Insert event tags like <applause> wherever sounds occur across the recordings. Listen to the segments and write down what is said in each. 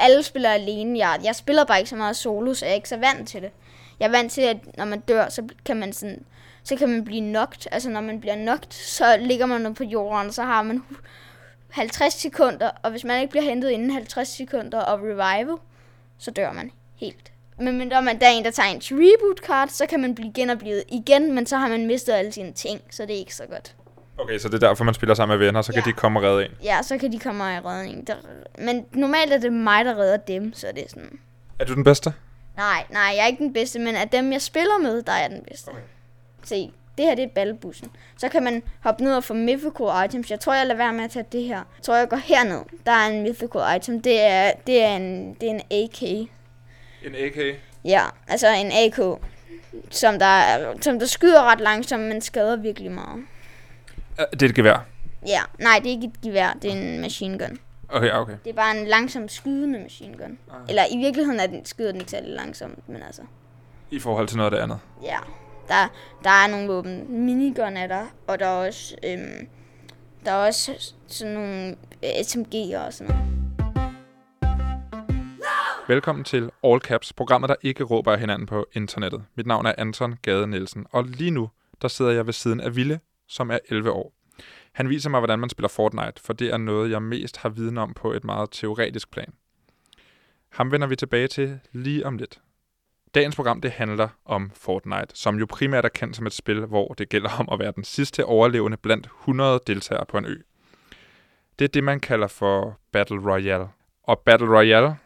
alle spiller alene. Jeg, jeg spiller bare ikke så meget solo, så jeg er ikke så vant til det. Jeg er vant til, at når man dør, så kan man sådan så kan man blive nokt. Altså når man bliver nokt, så ligger man på jorden, og så har man 50 sekunder, og hvis man ikke bliver hentet inden 50 sekunder og revive, så dør man helt. Men når man der er en, der tager en reboot card, så kan man blive genoplevet igen, men så har man mistet alle sine ting, så det er ikke så godt. Okay, så det er derfor, man spiller sammen med venner, så ja. kan de komme og redde en? Ja, så kan de komme og redde en. Men normalt er det mig, der redder dem, så det er sådan... Er du den bedste? Nej, nej, jeg er ikke den bedste, men af dem, jeg spiller med, der er jeg den bedste. Okay. Se, det her det er ballebussen. Så kan man hoppe ned og få mythical items. Jeg tror, jeg lader være med at tage det her. Jeg tror, jeg går herned. Der er en mythical item. Det er, det er, en, det er en AK. En AK? Ja, altså en AK. Som der, som der skyder ret langsomt, men skader virkelig meget. Det er et gevær? Ja, nej, det er ikke et gevær. Det er en machine gun. Okay, okay. Det er bare en langsomt skydende machine gun. Ah. Eller i virkeligheden er den, skyder den ikke særlig langsomt, men altså. I forhold til noget af det andet? Ja. Der, der er nogle våben. Minigun er der, og der er også, øhm, der er også sådan nogle øh, SMG'er og sådan noget. Velkommen til All Caps, programmet, der ikke råber hinanden på internettet. Mit navn er Anton Gade Nielsen, og lige nu, der sidder jeg ved siden af Ville, som er 11 år. Han viser mig, hvordan man spiller Fortnite, for det er noget, jeg mest har viden om på et meget teoretisk plan. Ham vender vi tilbage til lige om lidt. Dagens program det handler om Fortnite, som jo primært er kendt som et spil, hvor det gælder om at være den sidste overlevende blandt 100 deltagere på en ø. Det er det, man kalder for Battle Royale. Og Battle Royale,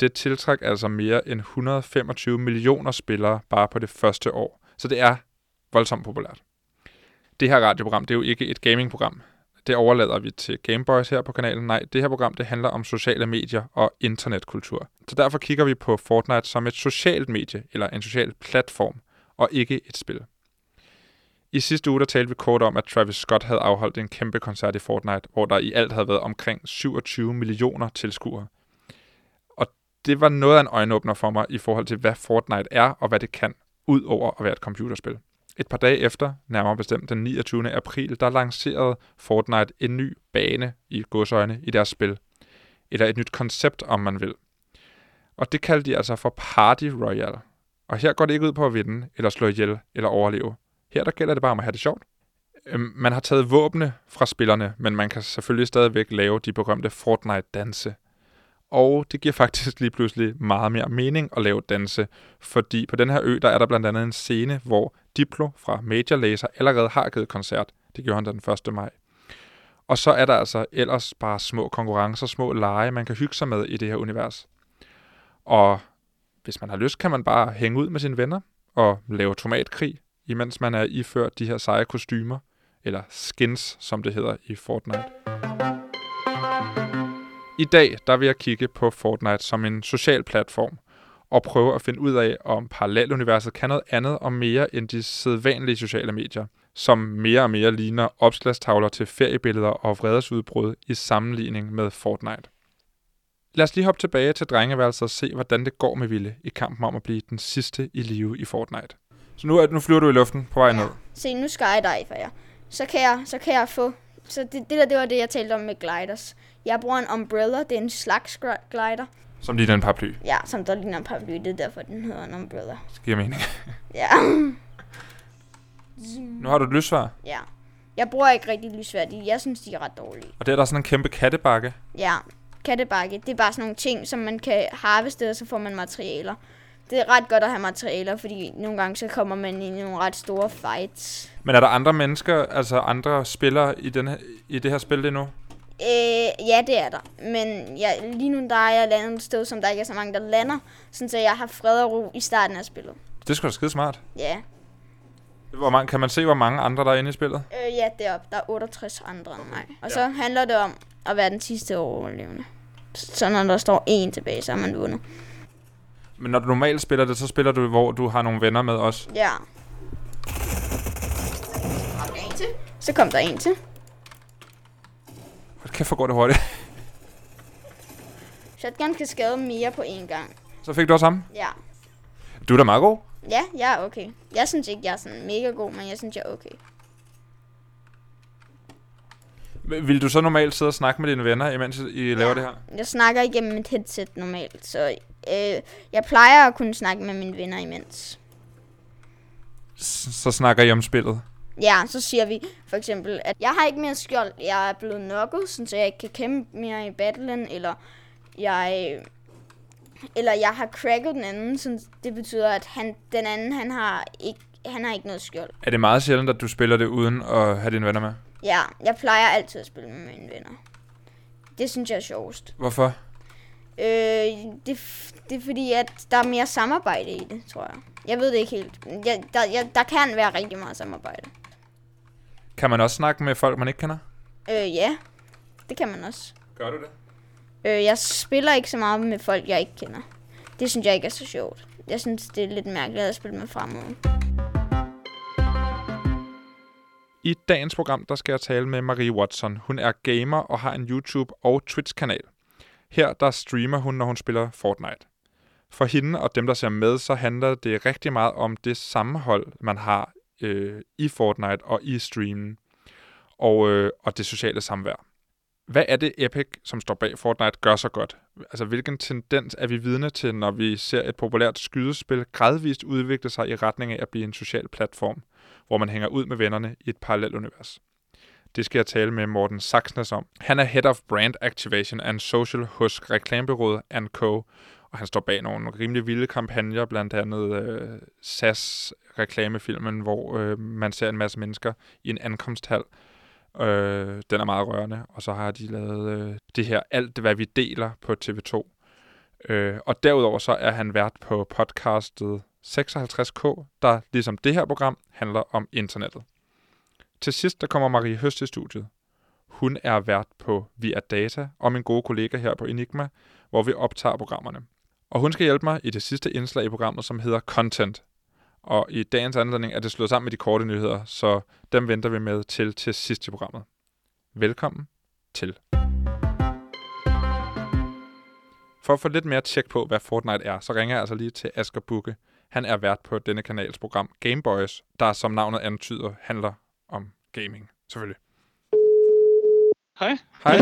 det tiltræk altså mere end 125 millioner spillere bare på det første år. Så det er voldsomt populært. Det her radioprogram, det er jo ikke et gamingprogram det overlader vi til Gameboys her på kanalen. Nej, det her program det handler om sociale medier og internetkultur. Så derfor kigger vi på Fortnite som et socialt medie eller en social platform, og ikke et spil. I sidste uge der talte vi kort om, at Travis Scott havde afholdt en kæmpe koncert i Fortnite, hvor der i alt havde været omkring 27 millioner tilskuere. Og det var noget af en øjenåbner for mig i forhold til, hvad Fortnite er og hvad det kan, ud over at være et computerspil. Et par dage efter, nærmere bestemt den 29. april, der lancerede Fortnite en ny bane i godsøjne i deres spil. Eller et nyt koncept, om man vil. Og det kaldte de altså for Party Royale. Og her går det ikke ud på at vinde, eller slå ihjel, eller overleve. Her der gælder det bare om at have det sjovt. Øhm, man har taget våbne fra spillerne, men man kan selvfølgelig stadigvæk lave de berømte Fortnite-danse. Og det giver faktisk lige pludselig meget mere mening at lave danse, fordi på den her ø, der er der blandt andet en scene, hvor Diplo fra Major Lazer allerede har givet koncert. Det gjorde han den 1. maj. Og så er der altså ellers bare små konkurrencer, små lege, man kan hygge sig med i det her univers. Og hvis man har lyst, kan man bare hænge ud med sine venner og lave tomatkrig, imens man er iført de her seje kostymer, eller skins, som det hedder i Fortnite. I dag der vil jeg kigge på Fortnite som en social platform, og prøve at finde ud af, om paralleluniverset kan noget andet og mere end de sædvanlige sociale medier, som mere og mere ligner opslagstavler til feriebilleder og vredesudbrud i sammenligning med Fortnite. Lad os lige hoppe tilbage til drengeværelset og se, hvordan det går med Ville i kampen om at blive den sidste i live i Fortnite. Så nu, er, nu flyver du i luften på vej ja. ned. Se, nu skydiver jeg. Så kan jeg, så kan jeg få... Så det, det der, det var det, jeg talte om med gliders. Jeg bruger en umbrella, det er en slags glider. Som ligner en paraply? Ja, som der ligner en paraply. Det er derfor, den hedder en umbrella. Det giver mening. ja. <laughs> nu har du et lysvær? Ja. Jeg bruger ikke rigtig lysvær. Jeg synes, de er ret dårlige. Og det er der sådan en kæmpe kattebakke? Ja, kattebakke. Det er bare sådan nogle ting, som man kan harveste, og så får man materialer. Det er ret godt at have materialer, fordi nogle gange så kommer man i nogle ret store fights. Men er der andre mennesker, altså andre spillere i, den her, i det her spil lige nu? Øh, ja, det er der. Men ja, lige nu der er jeg landet et sted, som der ikke er så mange, der lander. Sådan så jeg har fred og ro i starten af spillet. Det skulle da skide smart. Ja. Hvor mange, kan man se, hvor mange andre der er inde i spillet? Øh, ja, deroppe. Der er 68 andre end mig. Og ja. så handler det om at være den sidste overlevende. Så når der står en tilbage, så har man vundet. Men når du normalt spiller det, så spiller du, hvor du har nogle venner med os? Ja. Så kom der en til. Hold kæft, hvor går det hurtigt. <laughs> Shotgun kan skade mere på én gang. Så fik du også ham? Ja. Du er da meget god. Ja, jeg er okay. Jeg synes ikke, jeg er sådan mega god, men jeg synes, jeg er okay. Vil du så normalt sidde og snakke med dine venner, imens I laver det her? Jeg snakker igennem et headset normalt, så øh, jeg plejer at kunne snakke med mine venner imens. S- så snakker I om spillet? Ja, så siger vi for eksempel, at jeg har ikke mere skjold, jeg er blevet knocket, så jeg ikke kan kæmpe mere i battlen, eller jeg, eller jeg har cracket den anden, så det betyder, at han, den anden, han har ikke, han har ikke noget skjold. Er det meget sjældent, at du spiller det uden at have dine venner med? Ja, jeg plejer altid at spille med mine venner. Det synes jeg er sjovest. Hvorfor? Øh, det, det er fordi, at der er mere samarbejde i det, tror jeg. Jeg ved det ikke helt. Jeg, der, jeg, der kan være rigtig meget samarbejde. Kan man også snakke med folk, man ikke kender? Øh, ja. Det kan man også. Gør du det? Øh, jeg spiller ikke så meget med folk, jeg ikke kender. Det synes jeg ikke er så sjovt. Jeg synes, det er lidt mærkeligt at spille med fremmede. I dagens program, der skal jeg tale med Marie Watson. Hun er gamer og har en YouTube- og Twitch-kanal. Her, der streamer hun, når hun spiller Fortnite. For hende og dem, der ser med, så handler det rigtig meget om det sammenhold, man har øh, i Fortnite og i streamen. Og, øh, og det sociale samvær. Hvad er det Epic, som står bag Fortnite, gør så godt? Altså, hvilken tendens er vi vidne til, når vi ser et populært skydespil gradvist udvikle sig i retning af at blive en social platform, hvor man hænger ud med vennerne i et parallelt univers? Det skal jeg tale med Morten Saxnes om. Han er Head of Brand Activation and Social hos reklamebyrået Co., og han står bag nogle rimelig vilde kampagner, blandt andet øh, SAS-reklamefilmen, hvor øh, man ser en masse mennesker i en ankomsthal. Øh, den er meget rørende, og så har de lavet øh, det her Alt, hvad vi deler på TV2. Øh, og derudover så er han vært på podcastet 56K, der ligesom det her program handler om internettet. Til sidst der kommer Marie Høst i studiet. Hun er vært på Via Data og min gode kollega her på Enigma, hvor vi optager programmerne. Og hun skal hjælpe mig i det sidste indslag i programmet, som hedder Content. Og i dagens anledning er det slået sammen med de korte nyheder, så dem venter vi med til til sidst i programmet. Velkommen til. For at få lidt mere tjek på, hvad Fortnite er, så ringer jeg altså lige til Asger Bukke. Han er vært på denne kanals program Gameboys, der som navnet antyder handler om gaming, selvfølgelig. Hej. Hej.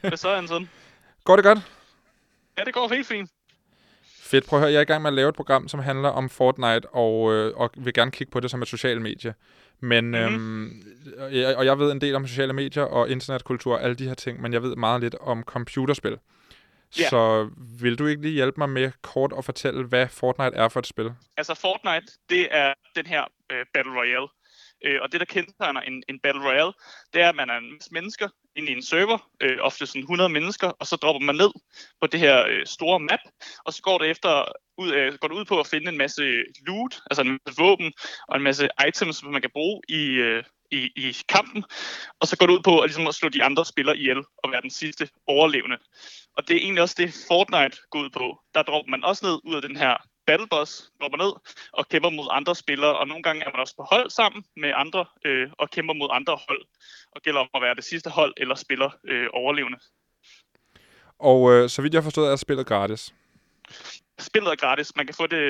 Hvad så, Anton? Går det godt? Ja, det går helt fint. Fedt. Prøv at høre, jeg er i gang med at lave et program, som handler om Fortnite, og, øh, og vil gerne kigge på det som et socialt medie. Men, mm-hmm. øhm, og jeg- og jeg ved en del om sociale medier og internetkultur og alle de her ting, men jeg ved meget lidt om computerspil. Ja. Så vil du ikke lige hjælpe mig med kort at fortælle, hvad Fortnite er for et spil? Altså, Fortnite, det er den her øh, Battle Royale. Øh, og det, der kendetegner en, en Battle Royale, det er, at man er en masse mennesker ind i en server, øh, ofte sådan 100 mennesker, og så dropper man ned på det her øh, store map, og så går det efter ud, øh, går det ud på at finde en masse loot, altså en masse våben og en masse items, som man kan bruge i, øh, i, i kampen, og så går det ud på at, ligesom at slå de andre spillere ihjel og være den sidste overlevende. Og det er egentlig også det, Fortnite går ud på. Der dropper man også ned ud af den her Battle Boss, dropper ned og kæmper mod andre spillere, og nogle gange er man også på hold sammen med andre øh, og kæmper mod andre hold, og gælder om at være det sidste hold eller spiller øh, overlevende. Og øh, så vidt jeg har forstået, er spillet gratis. Spillet er gratis. Man kan få det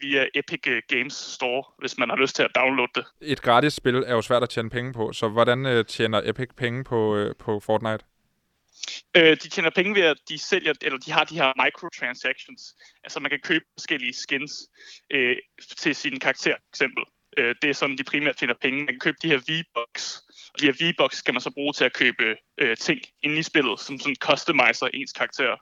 via Epic øh, Games Store, hvis man har lyst til at downloade det. Et gratis spil er jo svært at tjene penge på, så hvordan øh, tjener Epic penge på, øh, på Fortnite? Øh, de tjener penge ved, at de sælger, eller de har de her microtransactions. Altså man kan købe forskellige skins øh, til sin karakter, for eksempel. Øh, det er sådan, de primært tjener penge. Man kan købe de her V-Bucks, og de her V-Bucks kan man så bruge til at købe øh, ting inde i spillet, som sådan customiser ens karakter.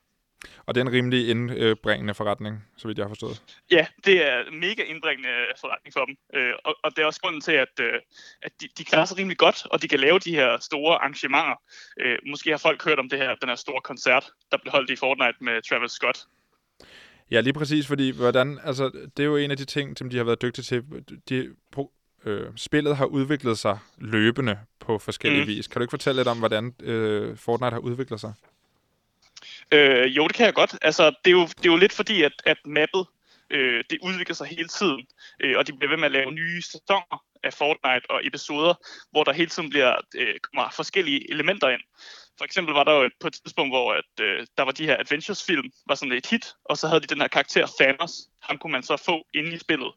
Og det er en rimelig indbringende forretning, så vidt jeg har forstået. Ja, det er mega indbringende forretning for dem. Øh, og, og det er også grunden til, at, øh, at de, de klarer sig rimelig godt, og de kan lave de her store arrangementer. Øh, måske har folk hørt om det her, den her store koncert, der blev holdt i Fortnite med Travis Scott. Ja, lige præcis, fordi hvordan, altså, det er jo en af de ting, som de har været dygtige til. De, på, øh, spillet har udviklet sig løbende på forskellige. Mm. vis. Kan du ikke fortælle lidt om, hvordan øh, Fortnite har udviklet sig? Øh, jo, det kan jeg godt. Altså, det er jo, det er jo lidt fordi, at, at mappet øh, det udvikler sig hele tiden, øh, og de bliver ved med at lave nye sæsoner af Fortnite og episoder, hvor der hele tiden bliver øh, kommer forskellige elementer ind. For eksempel var der jo et, på et tidspunkt, hvor at, øh, der var de her Adventures-film, var sådan et hit, og så havde de den her karakter Thanos. Ham kunne man så få inde i spillet.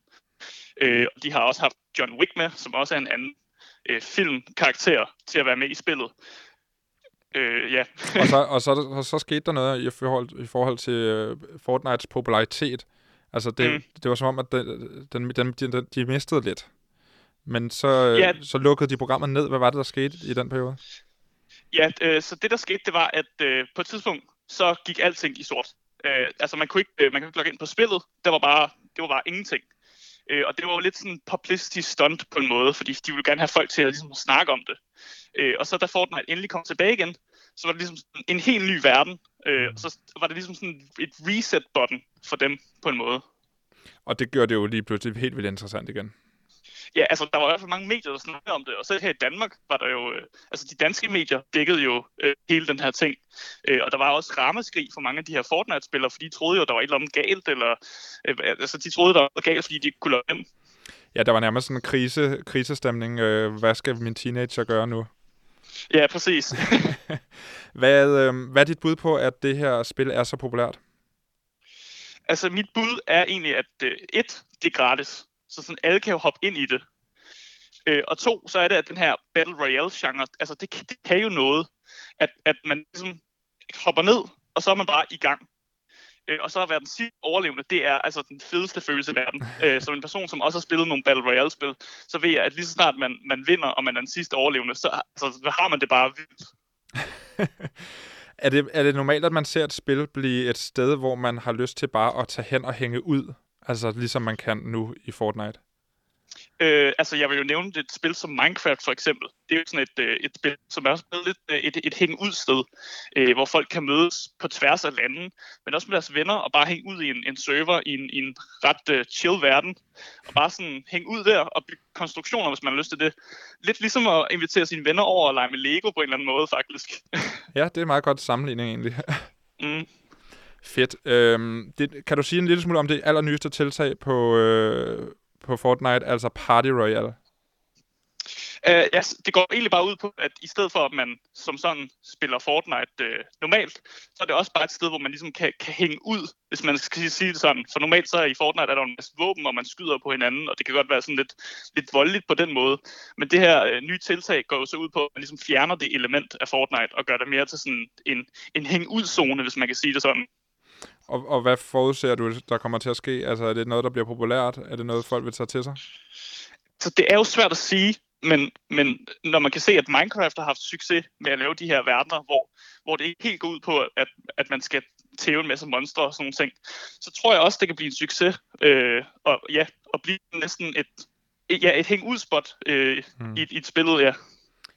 Øh, og de har også haft John Wick med, som også er en anden øh, filmkarakter til at være med i spillet. Øh, ja. og så, <laughs> og så, og så skete der noget i forhold, i forhold til uh, Fortnites popularitet. Altså, det, mm. det var som om, at den, den, den, de, de mistede lidt. Men så, ja. så lukkede de programmet ned. Hvad var det, der skete i den periode? Ja, øh, så det, der skete, det var, at øh, på et tidspunkt, så gik alting i sort. Øh, altså, man kunne ikke, øh, man kunne ikke logge ind på spillet. Det var bare, det var bare ingenting. Øh, og det var jo lidt sådan en publicity stunt på en måde, fordi de ville gerne have folk til at ligesom, snakke om det. Øh, og så da Fortnite endelig kom tilbage igen, så var det ligesom en helt ny verden. Øh, og så var det ligesom sådan et reset-button for dem på en måde. Og det gjorde det jo lige pludselig helt vildt interessant igen. Ja, altså der var i hvert fald mange medier, der snakkede om det, og så her i Danmark var der jo, øh, altså de danske medier dækkede jo øh, hele den her ting, øh, og der var også rammeskrig for mange af de her Fortnite-spillere, fordi de troede jo, der var et eller andet galt, eller øh, altså de troede, der var galt, fordi de ikke kunne lade dem. Ja, der var nærmest sådan en krise, krisestemning. Øh, hvad skal min teenager gøre nu? Ja, præcis. <laughs> hvad, øh, hvad er dit bud på, at det her spil er så populært? Altså, mit bud er egentlig, at øh, et, det er gratis. Så sådan, alle kan jo hoppe ind i det. Øh, og to, så er det, at den her Battle Royale-genre, altså det, det kan jo noget, at, at man ligesom hopper ned, og så er man bare i gang. Øh, og så at være den sidste overlevende, det er altså den fedeste følelse i verden. <laughs> Øh, som en person, som også har spillet nogle Battle Royale-spil, så ved jeg, at lige så snart man, man vinder, og man er den sidste overlevende, så, altså, så har man det bare vildt. <laughs> er, det, er det normalt, at man ser et spil blive et sted, hvor man har lyst til bare at tage hen og hænge ud? Altså ligesom man kan nu i Fortnite? Øh, altså, jeg vil jo nævne et spil som Minecraft for eksempel. Det er jo sådan et, øh, et spil, som er også lidt øh, et, et hænge ud sted, øh, hvor folk kan mødes på tværs af landen, men også med deres venner og bare hænge ud i en, en server i en, i en ret uh, chill verden. Og bare sådan hænge ud der og bygge konstruktioner, hvis man har lyst til det. Lidt ligesom at invitere sine venner over og lege med Lego på en eller anden måde, faktisk. <laughs> ja, det er meget godt sammenligning egentlig. <laughs> mm. Fedt. Øhm, det, kan du sige en lille smule om det allernyeste tiltag på, øh, på Fortnite, altså Party Royale? Uh, ja, det går egentlig bare ud på, at i stedet for, at man som sådan spiller Fortnite uh, normalt, så er det også bare et sted, hvor man ligesom kan, kan hænge ud, hvis man skal sige det sådan. For normalt så er i Fortnite er der en masse våben, og man skyder på hinanden, og det kan godt være sådan lidt, lidt voldeligt på den måde. Men det her uh, nye tiltag går jo så ud på, at man ligesom fjerner det element af Fortnite, og gør det mere til sådan en, en hæng-ud-zone, hvis man kan sige det sådan. Og, og hvad forudser du, der kommer til at ske? Altså, er det noget, der bliver populært? Er det noget, folk vil tage til sig? Så det er jo svært at sige, men, men når man kan se, at Minecraft har haft succes med at lave de her verdener, hvor, hvor det ikke helt går ud på, at, at man skal tæve en masse monstre og sådan nogle ting, så tror jeg også, det kan blive en succes. Øh, og ja, og blive næsten et, ja, et hæng-ud-spot øh, hmm. i, i et spil, ja.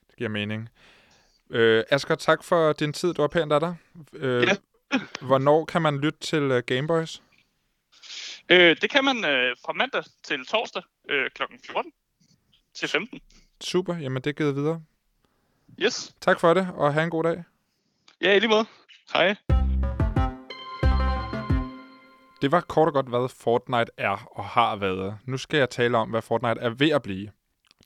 Det giver mening. Øh, Asger, tak for din tid. Du var pænt af dig. Øh, ja. Hvornår kan man lytte til uh, Gameboys? Øh, det kan man øh, fra mandag til torsdag øh, kl. 14 til 15. Super, jamen det givet videre. Yes. Tak for det, og have en god dag. Ja, i lige måde. Hej. Det var kort og godt, hvad Fortnite er og har været. Nu skal jeg tale om, hvad Fortnite er ved at blive.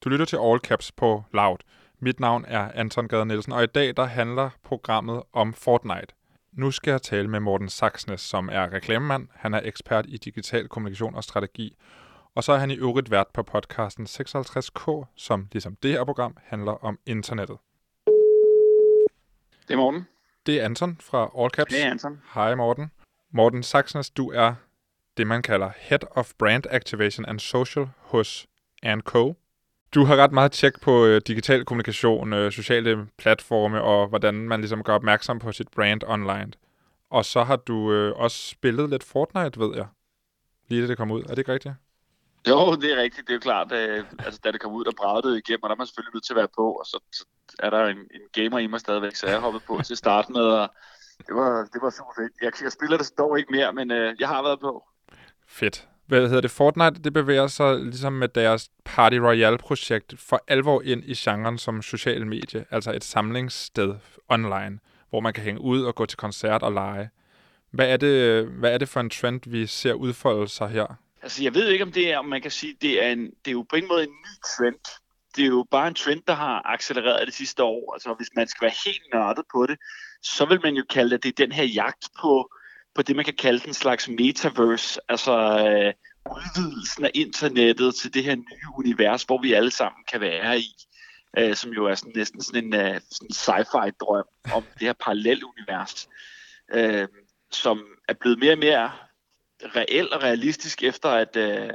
Du lytter til All Caps på Loud. Mit navn er Anton Gade Nielsen, og i dag der handler programmet om Fortnite. Nu skal jeg tale med Morten Saxnes, som er reklamemand. Han er ekspert i digital kommunikation og strategi. Og så er han i øvrigt vært på podcasten 56K, som ligesom det her program handler om internettet. Det er Morten. Det er Anton fra All Caps. Det er Anton. Hej Morten. Morten Saxnes, du er det, man kalder Head of Brand Activation and Social hos Co. Du har ret meget tjek på øh, digital kommunikation, øh, sociale platforme og hvordan man ligesom gør opmærksom på sit brand online. Og så har du øh, også spillet lidt Fortnite, ved jeg. Lige da det kom ud. Er det ikke rigtigt? Jo, det er rigtigt. Det er jo klart, at altså, da det kom ud, der bragte igennem, og der er man selvfølgelig nødt til at være på, og så, så er der en, en gamer i mig stadigvæk, så jeg hoppet på til at starte med, og det var, det var super fedt. Jeg, jeg spiller det dog ikke mere, men øh, jeg har været på. Fedt hvad hedder det, Fortnite, det bevæger sig ligesom med deres Party Royale-projekt for alvor ind i genren som social medie, altså et samlingssted online, hvor man kan hænge ud og gå til koncert og lege. Hvad er det, hvad er det for en trend, vi ser udfolde sig her? Altså, jeg ved ikke, om det er, om man kan sige, det er, en, det er jo på en måde en ny trend. Det er jo bare en trend, der har accelereret det sidste år. Altså, hvis man skal være helt nørdet på det, så vil man jo kalde det, det er den her jagt på på det, man kan kalde den slags metaverse, altså øh, udvidelsen af internettet til det her nye univers, hvor vi alle sammen kan være i. øh, som jo er sådan, næsten sådan en øh, sådan sci-fi drøm om <laughs> det her parallelunivers, øh, som er blevet mere og mere reel og realistisk efter, at, øh,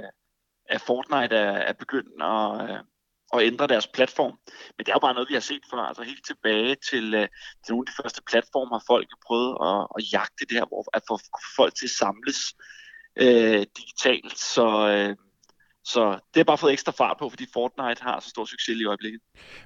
at Fortnite er, er begyndt at, at ændre deres platform. Men det er jo bare noget, vi har set før. Altså helt tilbage til, øh, til nogle af de første platformer, har folk prøvet at, at jagte det her, hvor at få folk til at samles øh, digitalt. Så, øh, så det er bare fået ekstra fart på, fordi Fortnite har så stor succes i øjeblikket.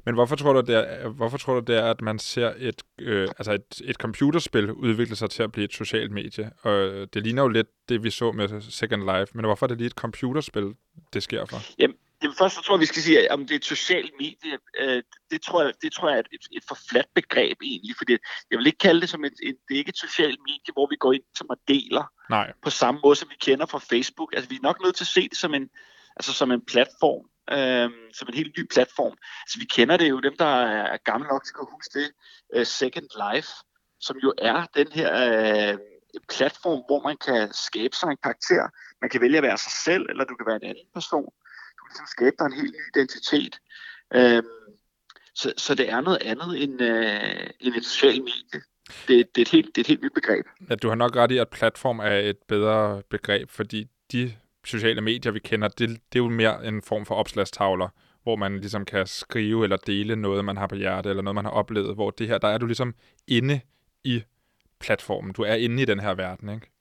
Men hvorfor tror du, det er, hvorfor tror du, det er, at man ser et, øh, altså et, et computerspil udvikle sig til at blive et socialt medie? Og det ligner jo lidt det, vi så med Second Life, men hvorfor er det lige et computerspil, det sker for? Jamen, det først så tror jeg, vi skal sige, om det er et socialt medie. Øh, det, tror jeg, det tror jeg er et, et for fladt begreb egentlig, fordi jeg vil ikke kalde det som et, et, det er ikke et socialt medie, hvor vi går ind som og deler Nej. på samme måde, som vi kender fra Facebook. Altså vi er nok nødt til at se det som en, altså som en platform, øh, som en helt ny platform. Altså vi kender det jo, dem der er gamle nok til at huske det, uh, Second Life, som jo er den her uh, platform, hvor man kan skabe sig en karakter. Man kan vælge at være sig selv, eller du kan være en anden person. Ligesom skabe dig en helt ny identitet. Uh, så, så det er noget andet end, øh, end et socialt medie. Det, det, er et helt, det er et helt nyt begreb. Ja, du har nok ret i, at platform er et bedre begreb, fordi de sociale medier, vi kender, det, det er jo mere en form for opslagstavler, hvor man ligesom kan skrive eller dele noget, man har på hjerte, eller noget, man har oplevet, hvor det her, der er du ligesom inde i platformen. Du er inde i den her verden, ikke?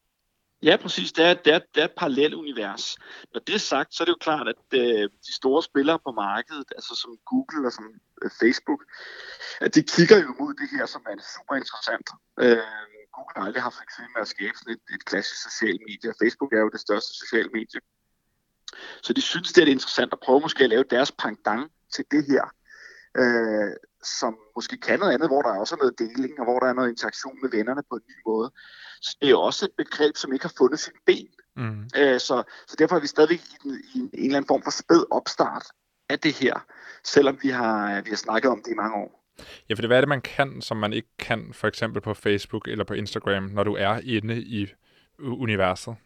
Ja, præcis. Det er, det er, det er et parallelt univers. Når det er sagt, så er det jo klart, at øh, de store spillere på markedet, altså som Google og som øh, Facebook, at de kigger jo mod det her, som er super interessant. Øh, Google har aldrig haft succes med at skabe sådan et, et klassisk socialt medie. Facebook er jo det største sociale medie. Så de synes, det er interessant at prøve måske at lave deres pangdang til det her, øh, som måske kan noget andet, hvor der også er noget deling, og hvor der er noget interaktion med vennerne på en ny måde. Så det er også et begreb, som ikke har fundet sin ben. Mm. Øh, så, så derfor er vi stadig i, en, i en, en eller anden form for spæd opstart af det her, selvom vi har, vi har snakket om det i mange år. Ja, for det, hvad er det, man kan, som man ikke kan, for eksempel på Facebook eller på Instagram, når du er inde i universet?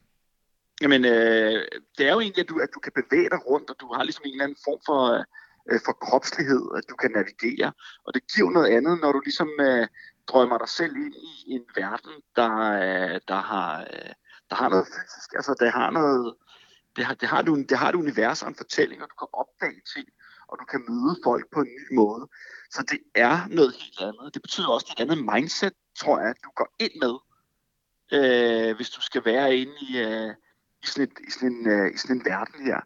Jamen, øh, det er jo egentlig, at du, at du kan bevæge dig rundt, og du har ligesom en eller anden form for, øh, for kropslighed, at du kan navigere. Og det giver noget andet, når du ligesom øh, drømmer dig selv ind i en verden, der, øh, der, har, øh, der har noget fysisk. Altså, det har noget... Det har, det har, du, det har et univers og en fortælling, og du kan opdage ting, og du kan møde folk på en ny måde. Så det er noget helt andet. Det betyder også et andet mindset, tror jeg, at du går ind med, øh, hvis du skal være inde i, øh, i, sådan, et, i, sådan en, øh, i sådan en verden her.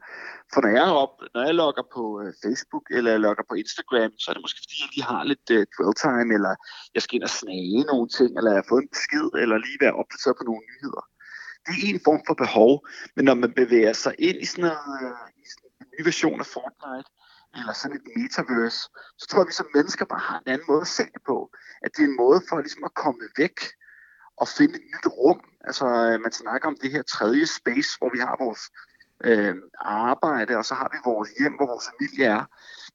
For når jeg, er op, når jeg logger på øh, Facebook eller jeg logger på Instagram, så er det måske fordi, jeg lige har lidt øh, dwell time, eller jeg skal ind og snage nogle ting, eller jeg har fået en besked, eller lige være opdateret på nogle nyheder. Det er en form for behov, men når man bevæger sig ind i sådan, noget, øh, i sådan en ny version af Fortnite, eller sådan et metaverse, så tror jeg, at vi som mennesker bare har en anden måde at se det på. At det er en måde for ligesom at komme væk og finde et nyt rum. Altså, øh, man snakker om det her tredje space, hvor vi har vores øh, arbejde, og så har vi vores hjem, hvor vores familie er.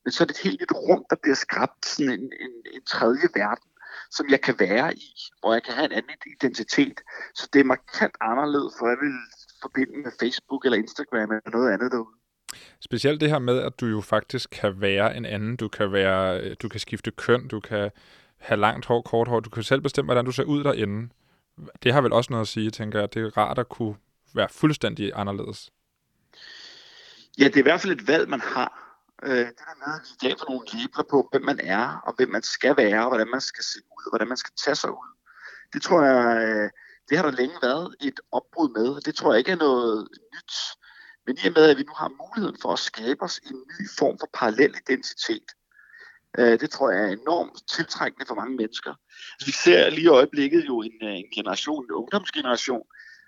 Men så er det et helt nyt rum, der bliver skabt sådan en, en, en tredje verden, som jeg kan være i, hvor jeg kan have en anden identitet. Så det er markant anderledes, for jeg vil forbinde med Facebook eller Instagram eller noget andet derude. Specielt det her med, at du jo faktisk kan være en anden. Du kan, være, du kan skifte køn, du kan have langt hår, kort hår. Du kan selv bestemme, hvordan du ser ud derinde. Det har vel også noget at sige, tænker jeg. Det er rart at kunne være fuldstændig anderledes. Ja, det er i hvert fald et valg, man har. Øh, det der med, at vi for nogle labler på, hvem man er, og hvem man skal være, og hvordan man skal se ud, og hvordan man skal tage sig ud. Det tror jeg, øh, det har der længe været et opbrud med. og Det tror jeg ikke er noget nyt. Men i og med, at vi nu har muligheden for at skabe os en ny form for parallel identitet, øh, det tror jeg er enormt tiltrækkende for mange mennesker. Altså, vi ser lige i øjeblikket jo en, øh, en generation, en ungdomsgeneration,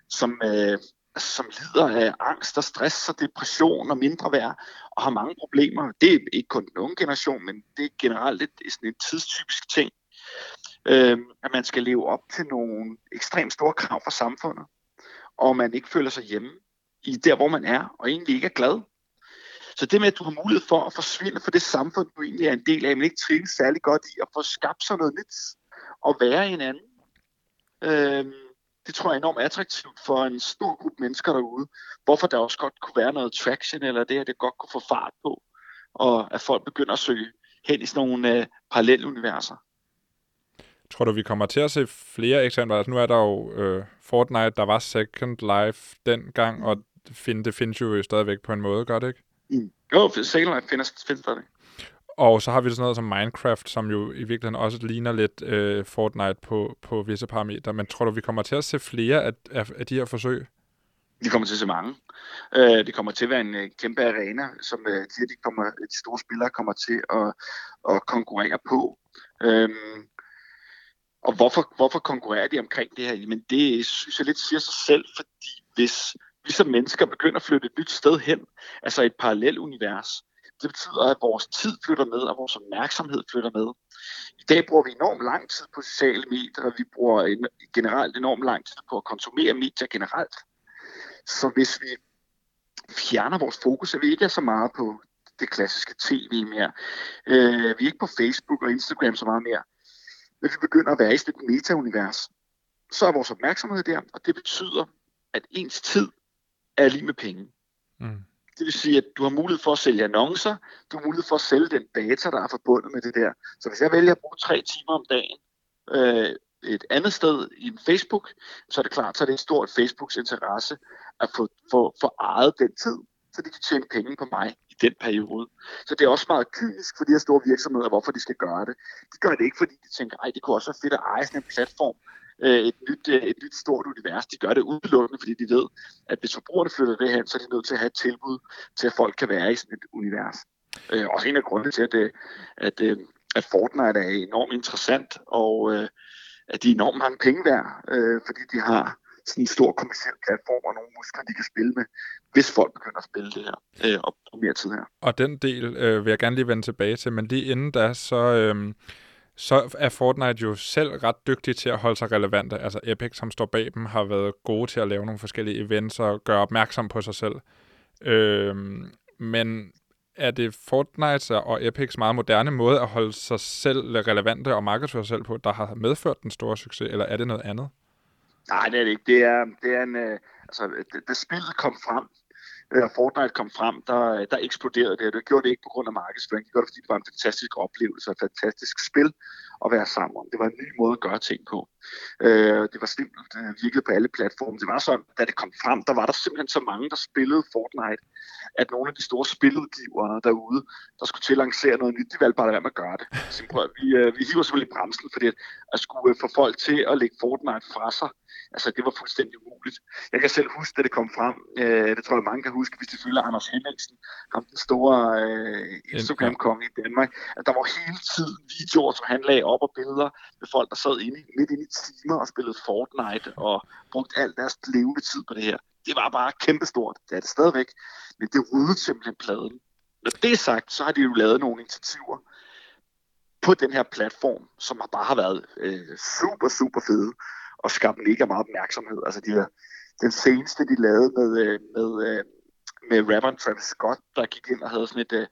som, øh, som lider af angst og stress og depression og mindre værd og har mange problemer. Det er ikke kun den unge generation, men det er generelt et, sådan en tidstypisk ting, øh, at man skal leve op til nogle ekstremt store krav fra samfundet, og man ikke føler sig hjemme i der, hvor man er, og egentlig ikke er glad. Så det med, at du har mulighed for at forsvinde fra det samfund, du egentlig er en del af, men ikke trives særlig godt i, at få skabt sig noget nyt, og være en anden, øh, det tror jeg er enormt attraktivt for en stor gruppe mennesker derude. Hvorfor der også godt kunne være noget traction, eller det, at det godt kunne få fart på, og at folk begynder at søge hen i sådan nogle øh, paralleluniverser. Tror du, vi kommer til at se flere eksempler? Altså, nu er der jo øh, Fortnite, der var Second Life dengang, og det, find, det findes jo stadigvæk på en måde, gør det ikke? Mm. Jo, Second Life findes, findes stadig. Og så har vi sådan noget som Minecraft, som jo i virkeligheden også ligner lidt øh, Fortnite på, på visse parametre. Men tror du, vi kommer til at se flere af, af, af de her forsøg? Vi kommer til at se mange. Øh, det kommer til at være en øh, kæmpe arena, som øh, de, de, kommer, øh, de store spillere kommer til at, at konkurrere på. Øhm, og hvorfor, hvorfor konkurrerer de omkring det her? Men det synes jeg lidt siger sig selv, fordi hvis vi som mennesker begynder at flytte et nyt sted hen, altså et parallelt univers, det betyder, at vores tid flytter med, og vores opmærksomhed flytter med. I dag bruger vi enormt lang tid på sociale medier, og vi bruger en, generelt enormt lang tid på at konsumere medier generelt. Så hvis vi fjerner vores fokus, at vi ikke er så meget på det klassiske tv mere, øh, vi er ikke på Facebook og Instagram så meget mere, men vi begynder at være i sådan et meta-univers, så er vores opmærksomhed der, og det betyder, at ens tid er lige med penge. Mm. Det vil sige, at du har mulighed for at sælge annoncer, du har mulighed for at sælge den data, der er forbundet med det der. Så hvis jeg vælger at bruge tre timer om dagen øh, et andet sted i en Facebook, så er det klart, så er det en stor Facebooks interesse at få, få, få ejet den tid, så de kan tjene penge på mig i den periode. Så det er også meget kynisk for de her store virksomheder, hvorfor de skal gøre det. De gør det ikke, fordi de tænker, at det kunne også være fedt at eje sådan en platform, øh, et nyt, øh, et nyt stort univers. De gør det udelukkende, fordi de ved, at hvis forbrugerne flytter det hen, så er de nødt til at have et tilbud til, at folk kan være i sådan et univers. Øh, også en af grundene til, at, det, at, øh, at Fortnite er enormt interessant, og øh, at de er enormt mange penge værd, øh, fordi de har sådan en stor kommersiel platform og nogle muskler, de kan spille med, hvis folk begynder at spille det her øh, og mere tid her. Og den del øh, vil jeg gerne lige vende tilbage til, men lige inden da, så, øh, så er Fortnite jo selv ret dygtig til at holde sig relevante. Altså Epic, som står bag dem, har været gode til at lave nogle forskellige events og gøre opmærksom på sig selv. Øhm, men er det Fortnite og Epics meget moderne måde at holde sig selv relevante og markedsføre sig selv på, der har medført den store succes, eller er det noget andet? Nej, det er det ikke. Det er, det er en, øh, altså, det spillet kom frem, øh, Fortnite kom frem, der, der eksploderede det. Det gjorde det ikke på grund af markedsføring. Det gjorde det, fordi det var en fantastisk oplevelse og et fantastisk spil at være sammen om. Det var en ny måde at gøre ting på. Øh, det var simpelt, det virkede på alle platforme. Det var sådan, da det kom frem, der var der simpelthen så mange, der spillede Fortnite, at nogle af de store spiludgivere derude, der skulle til at lancere noget nyt, de valgte bare at være med at gøre det. Så vi, øh, vi hiver selvfølgelig bremsen, fordi at, at skulle få folk til at lægge Fortnite fra sig, altså det var fuldstændig umuligt. Jeg kan selv huske, da det kom frem, øh, det tror jeg mange kan huske, hvis de følger Anders Henriksen, ham den store øh, Instagram-konge i Danmark, at der var hele tiden videoer, som han lagde op og billeder med folk, der sad inde, midt inde i timer og spillede Fortnite og brugte al deres levende tid på det her. Det var bare kæmpestort. Det er det stadigvæk. Men det ryddede simpelthen pladen. Når det er sagt, så har de jo lavet nogle initiativer på den her platform, som bare har været øh, super, super fede og skabt mega meget opmærksomhed. Altså de her, den seneste, de lavede med, øh, med, øh, med rapperen Travis Scott, der gik ind og havde sådan et, øh,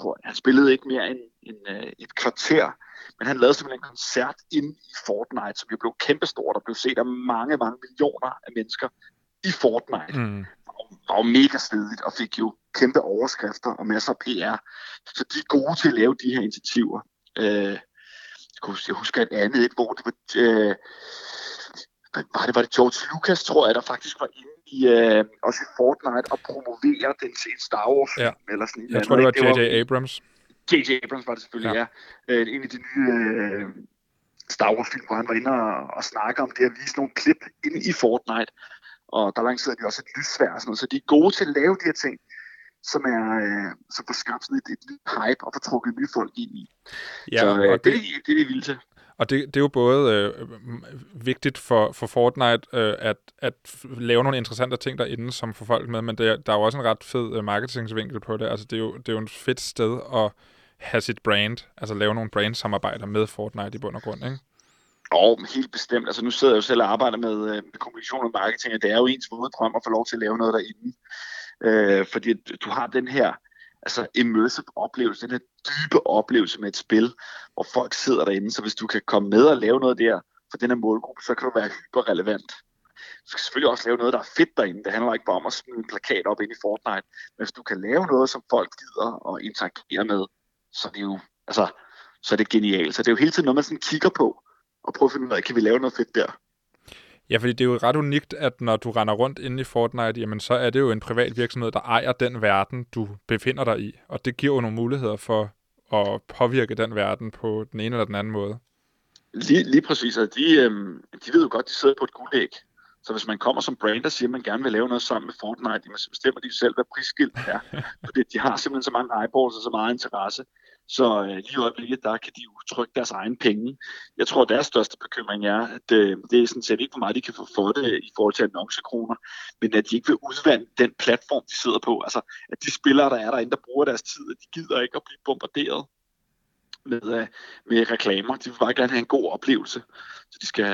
tror han spillede ikke mere end, end et kvarter, men han lavede simpelthen en koncert ind i Fortnite, som jo blev kæmpestort og blev set af mange, mange millioner af mennesker i Fortnite. Mm. Og var jo mega stedigt og fik jo kæmpe overskrifter og masser af PR. Så de er gode til at lave de her initiativer. Øh, jeg husker et andet et, hvor det var... Øh, var det, var det George Lucas, tror jeg, der faktisk var inde i, øh, også i Fortnite og promovere den til en Star Wars. Ja. Eller sådan jeg tror, det var J.J. Abrams. J.J. Abrams var det selvfølgelig, ja. ja. Øh, en af de nye øh, Star Wars film, hvor han var inde og, og snakke om det at vise nogle klip inde i Fortnite. Og der lancerede de også et lysvær og sådan noget, så de er gode til at lave de her ting som er øh, som får skabt sådan et, et hype og får trukket nye folk ind i. Ja, så øh, det, det, det er vi vilde til. Og det, det er jo både øh, vigtigt for, for Fortnite øh, at, at lave nogle interessante ting derinde, som får folk med, men det, der er jo også en ret fed øh, marketingsvinkel på det. Altså, det er, jo, det er jo en fedt sted at have sit brand, altså lave nogle brand-samarbejder med Fortnite i bund og grund, ikke? Og helt bestemt. Altså nu sidder jeg jo selv og arbejder med, øh, med kommunikation og marketing, og det er jo ens våde drøm at få lov til at lave noget derinde. Øh, fordi du har den her altså immersive oplevelse, den her dybe oplevelse med et spil, hvor folk sidder derinde, så hvis du kan komme med og lave noget der for den her målgruppe, så kan du være hyperrelevant. Du skal selvfølgelig også lave noget, der er fedt derinde. Det handler ikke bare om at smide en plakat op ind i Fortnite. Men hvis du kan lave noget, som folk gider og interagere med, så er det jo altså, så er det genialt. Så det er jo hele tiden noget, man sådan kigger på, og prøver at finde ud af, kan vi lave noget fedt der? Ja, fordi det er jo ret unikt, at når du render rundt inde i Fortnite, jamen så er det jo en privat virksomhed, der ejer den verden, du befinder dig i. Og det giver jo nogle muligheder for at påvirke den verden på den ene eller den anden måde. Lige, lige præcis, og de, øhm, de ved jo godt, de sidder på et guldæg. Så hvis man kommer som brand og siger, at man gerne vil lave noget sammen med Fortnite, så bestemmer de selv, hvad prisskilt er. <laughs> Fordi de har simpelthen så mange eyeballs og så meget interesse. Så øh, lige i øjeblikket, der kan de jo trykke deres egen penge. Jeg tror, deres største bekymring er, at øh, det er sådan set ikke, hvor meget de kan få for det i forhold til annoncekroner, men at de ikke vil udvande den platform, de sidder på. Altså, at de spillere, der er derinde, der bruger deres tid, at de gider ikke at blive bombarderet med, øh, med reklamer. De vil bare gerne have en god oplevelse. Så de skal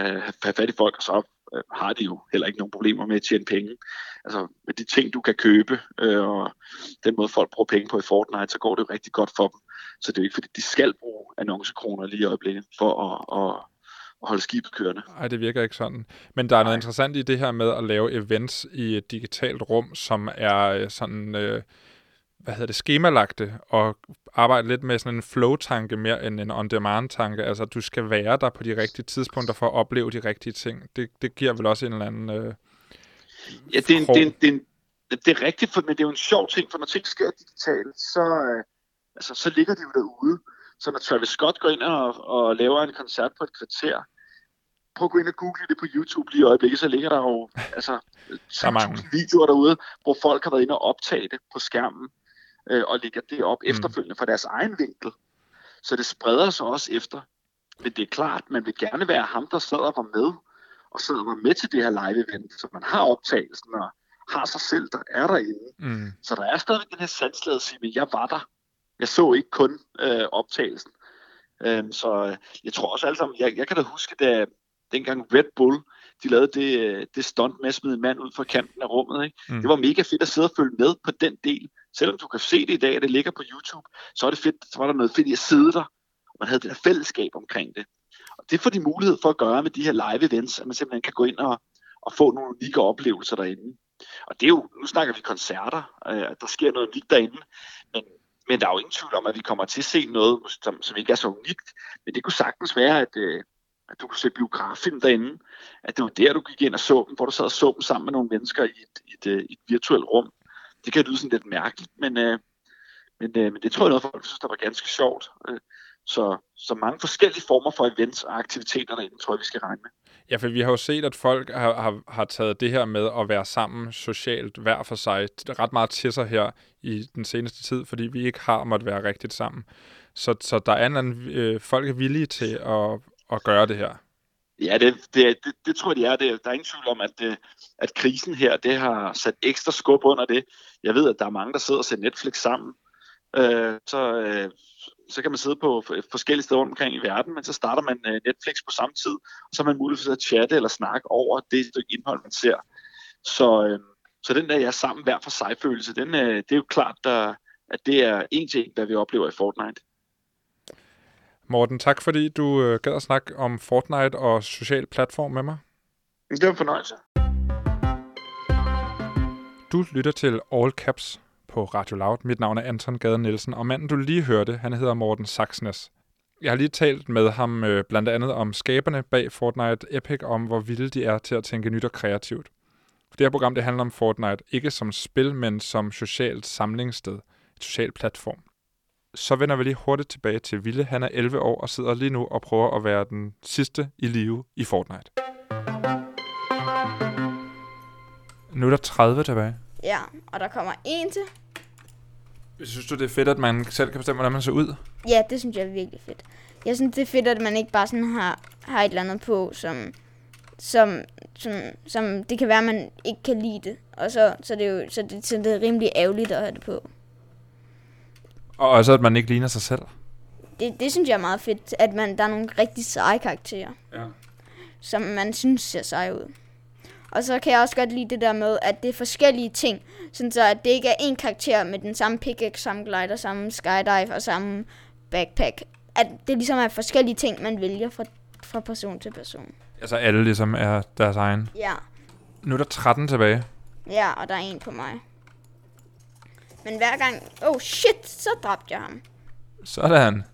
have fat i folk, og så uh, har de jo heller ikke nogen problemer med at tjene penge. Altså med de ting, du kan købe, øh, og den måde folk bruger penge på i Fortnite, så går det jo rigtig godt for dem. Så det er jo ikke fordi, de skal bruge annoncekroner lige i øjeblikket for at, at, at holde skibet kørende. Nej, det virker ikke sådan. Men der er noget interessant i det her med at lave events i et digitalt rum, som er sådan... Øh, hvad hedder det, skemalagte, og arbejde lidt med sådan en flow-tanke mere end en on-demand-tanke. Altså, du skal være der på de rigtige tidspunkter for at opleve de rigtige ting. Det, det giver vel også en eller anden... Øh, ja, det er, en, det, er en, det, er en, det er rigtigt, for, men det er jo en sjov ting, for når ting sker digitalt, så, øh, altså, så ligger de jo derude. Så når Travis Scott går ind og, og laver en koncert på et kvarter, prøv at gå ind og google det på YouTube lige i øjeblikket, så ligger der jo altså, <laughs> der videoer derude, hvor folk har været inde og optage det på skærmen øh, og lægger det op mm. efterfølgende fra deres egen vinkel. Så det spreder sig også efter. Men det er klart, man vil gerne være ham, der sad og var med, og sad og var med til det her live-event, så man har optagelsen og har sig selv, der er derinde. Mm. Så der er stadig den her sandslade at sige, at jeg var der. Jeg så ikke kun øh, optagelsen. Øhm, så jeg tror også alle sammen, jeg, jeg kan da huske, da dengang Red Bull, de lavede det, øh, det stunt med at smide en mand ud fra kanten af rummet. Ikke? Mm. Det var mega fedt at sidde og følge med på den del. Selvom du kan se det i dag, at det ligger på YouTube, så er det fedt, så var der noget fedt i at sidde der. Man havde det her fællesskab omkring det. Og det får de mulighed for at gøre med de her live events, at man simpelthen kan gå ind og, og få nogle unikke oplevelser derinde. Og det er jo, nu snakker vi koncerter, øh, der sker noget unikt derinde, men, men der er jo ingen tvivl om, at vi kommer til at se noget, som, som ikke er så unikt. Men det kunne sagtens være, at, øh, at du kunne se biograffilm derinde, at det var der, du gik ind og så dem, hvor du sad og så dem sammen med nogle mennesker i et, et, øh, et, et virtuelt rum det kan lyde sådan lidt mærkeligt, men, øh, men, øh, men det tror jeg noget, folk synes, der var ganske sjovt. Øh, så, så mange forskellige former for events og aktiviteter derinde, tror jeg, vi skal regne med. Ja, for vi har jo set, at folk har, har, har taget det her med at være sammen socialt hver for sig ret meget til sig her i den seneste tid, fordi vi ikke har måttet være rigtigt sammen. Så, så der er en anden, øh, folk er villige til at, at gøre det her. Ja, det, det, det, det tror jeg, de er. Det, der er ingen tvivl om, at, at krisen her, det har sat ekstra skub under det. Jeg ved, at der er mange, der sidder og ser Netflix sammen. Øh, så, øh, så kan man sidde på forskellige steder rundt omkring i verden, men så starter man øh, Netflix på samme tid, og så har man mulighed for at chatte eller snakke over det stykke indhold, man ser. Så, øh, så den der jeg sammen hver for sig følelse, den, øh, det er jo klart, der, at det er en ting, hvad vi oplever i Fortnite. Morten, tak fordi du øh, gad at snakke om Fortnite og social platform med mig. Det var en fornøjelse. Du lytter til All Caps på Radio Loud. Mit navn er Anton Gade Nielsen, og manden du lige hørte, han hedder Morten Saxnes. Jeg har lige talt med ham øh, blandt andet om skaberne bag Fortnite Epic, om hvor vilde de er til at tænke nyt og kreativt. Det her program det handler om Fortnite ikke som spil, men som socialt samlingssted, et socialt platform så vender vi lige hurtigt tilbage til Ville. Han er 11 år og sidder lige nu og prøver at være den sidste i live i Fortnite. Nu er der 30 tilbage. Ja, og der kommer en til. Synes du, det er fedt, at man selv kan bestemme, hvordan man ser ud? Ja, det synes jeg er virkelig fedt. Jeg synes, det er fedt, at man ikke bare sådan har, har et eller andet på, som, som, som, som det kan være, at man ikke kan lide det. Og så, så, det er jo, så, det, så det er rimelig ærgerligt at have det på. Og også, at man ikke ligner sig selv. Det, det synes jeg er meget fedt, at man, der er nogle rigtig seje karakterer, ja. som man synes ser seje ud. Og så kan jeg også godt lide det der med, at det er forskellige ting, sådan så at det ikke er en karakter med den samme pickaxe, samme glider, samme skydive og samme backpack. At det ligesom er forskellige ting, man vælger fra, fra person til person. Altså alle ligesom er deres egen? Ja. Nu er der 13 tilbage. Ja, og der er en på mig. Men hver gang... Oh shit, så dræbte jeg ham. Sådan.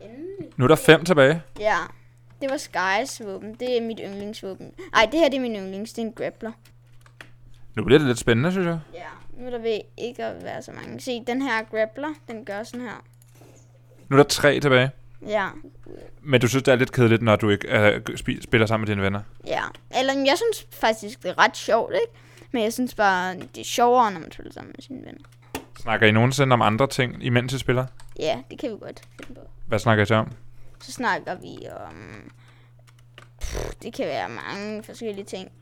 Endelig. Nu er der fem tilbage. Ja, det var Skys våben. Det er mit yndlingsvåben. Ej, det her det er min yndlings. Det er en grappler. Nu bliver det lidt spændende, synes jeg. Ja, nu er der ved ikke at være så mange. Se, den her grappler, den gør sådan her. Nu er der tre tilbage. Ja, Men du synes, det er lidt kedeligt, når du ikke spi- spiller sammen med dine venner. ja. Eller jeg synes faktisk, det er ret sjovt, ikke? Men jeg synes bare, det er sjovere, når man spiller sammen med sine venner. Snakker I nogensinde om andre ting, imens I spiller? Ja, det kan vi godt finde på. Hvad snakker I så om? Så snakker vi om... Pff, det kan være mange forskellige ting.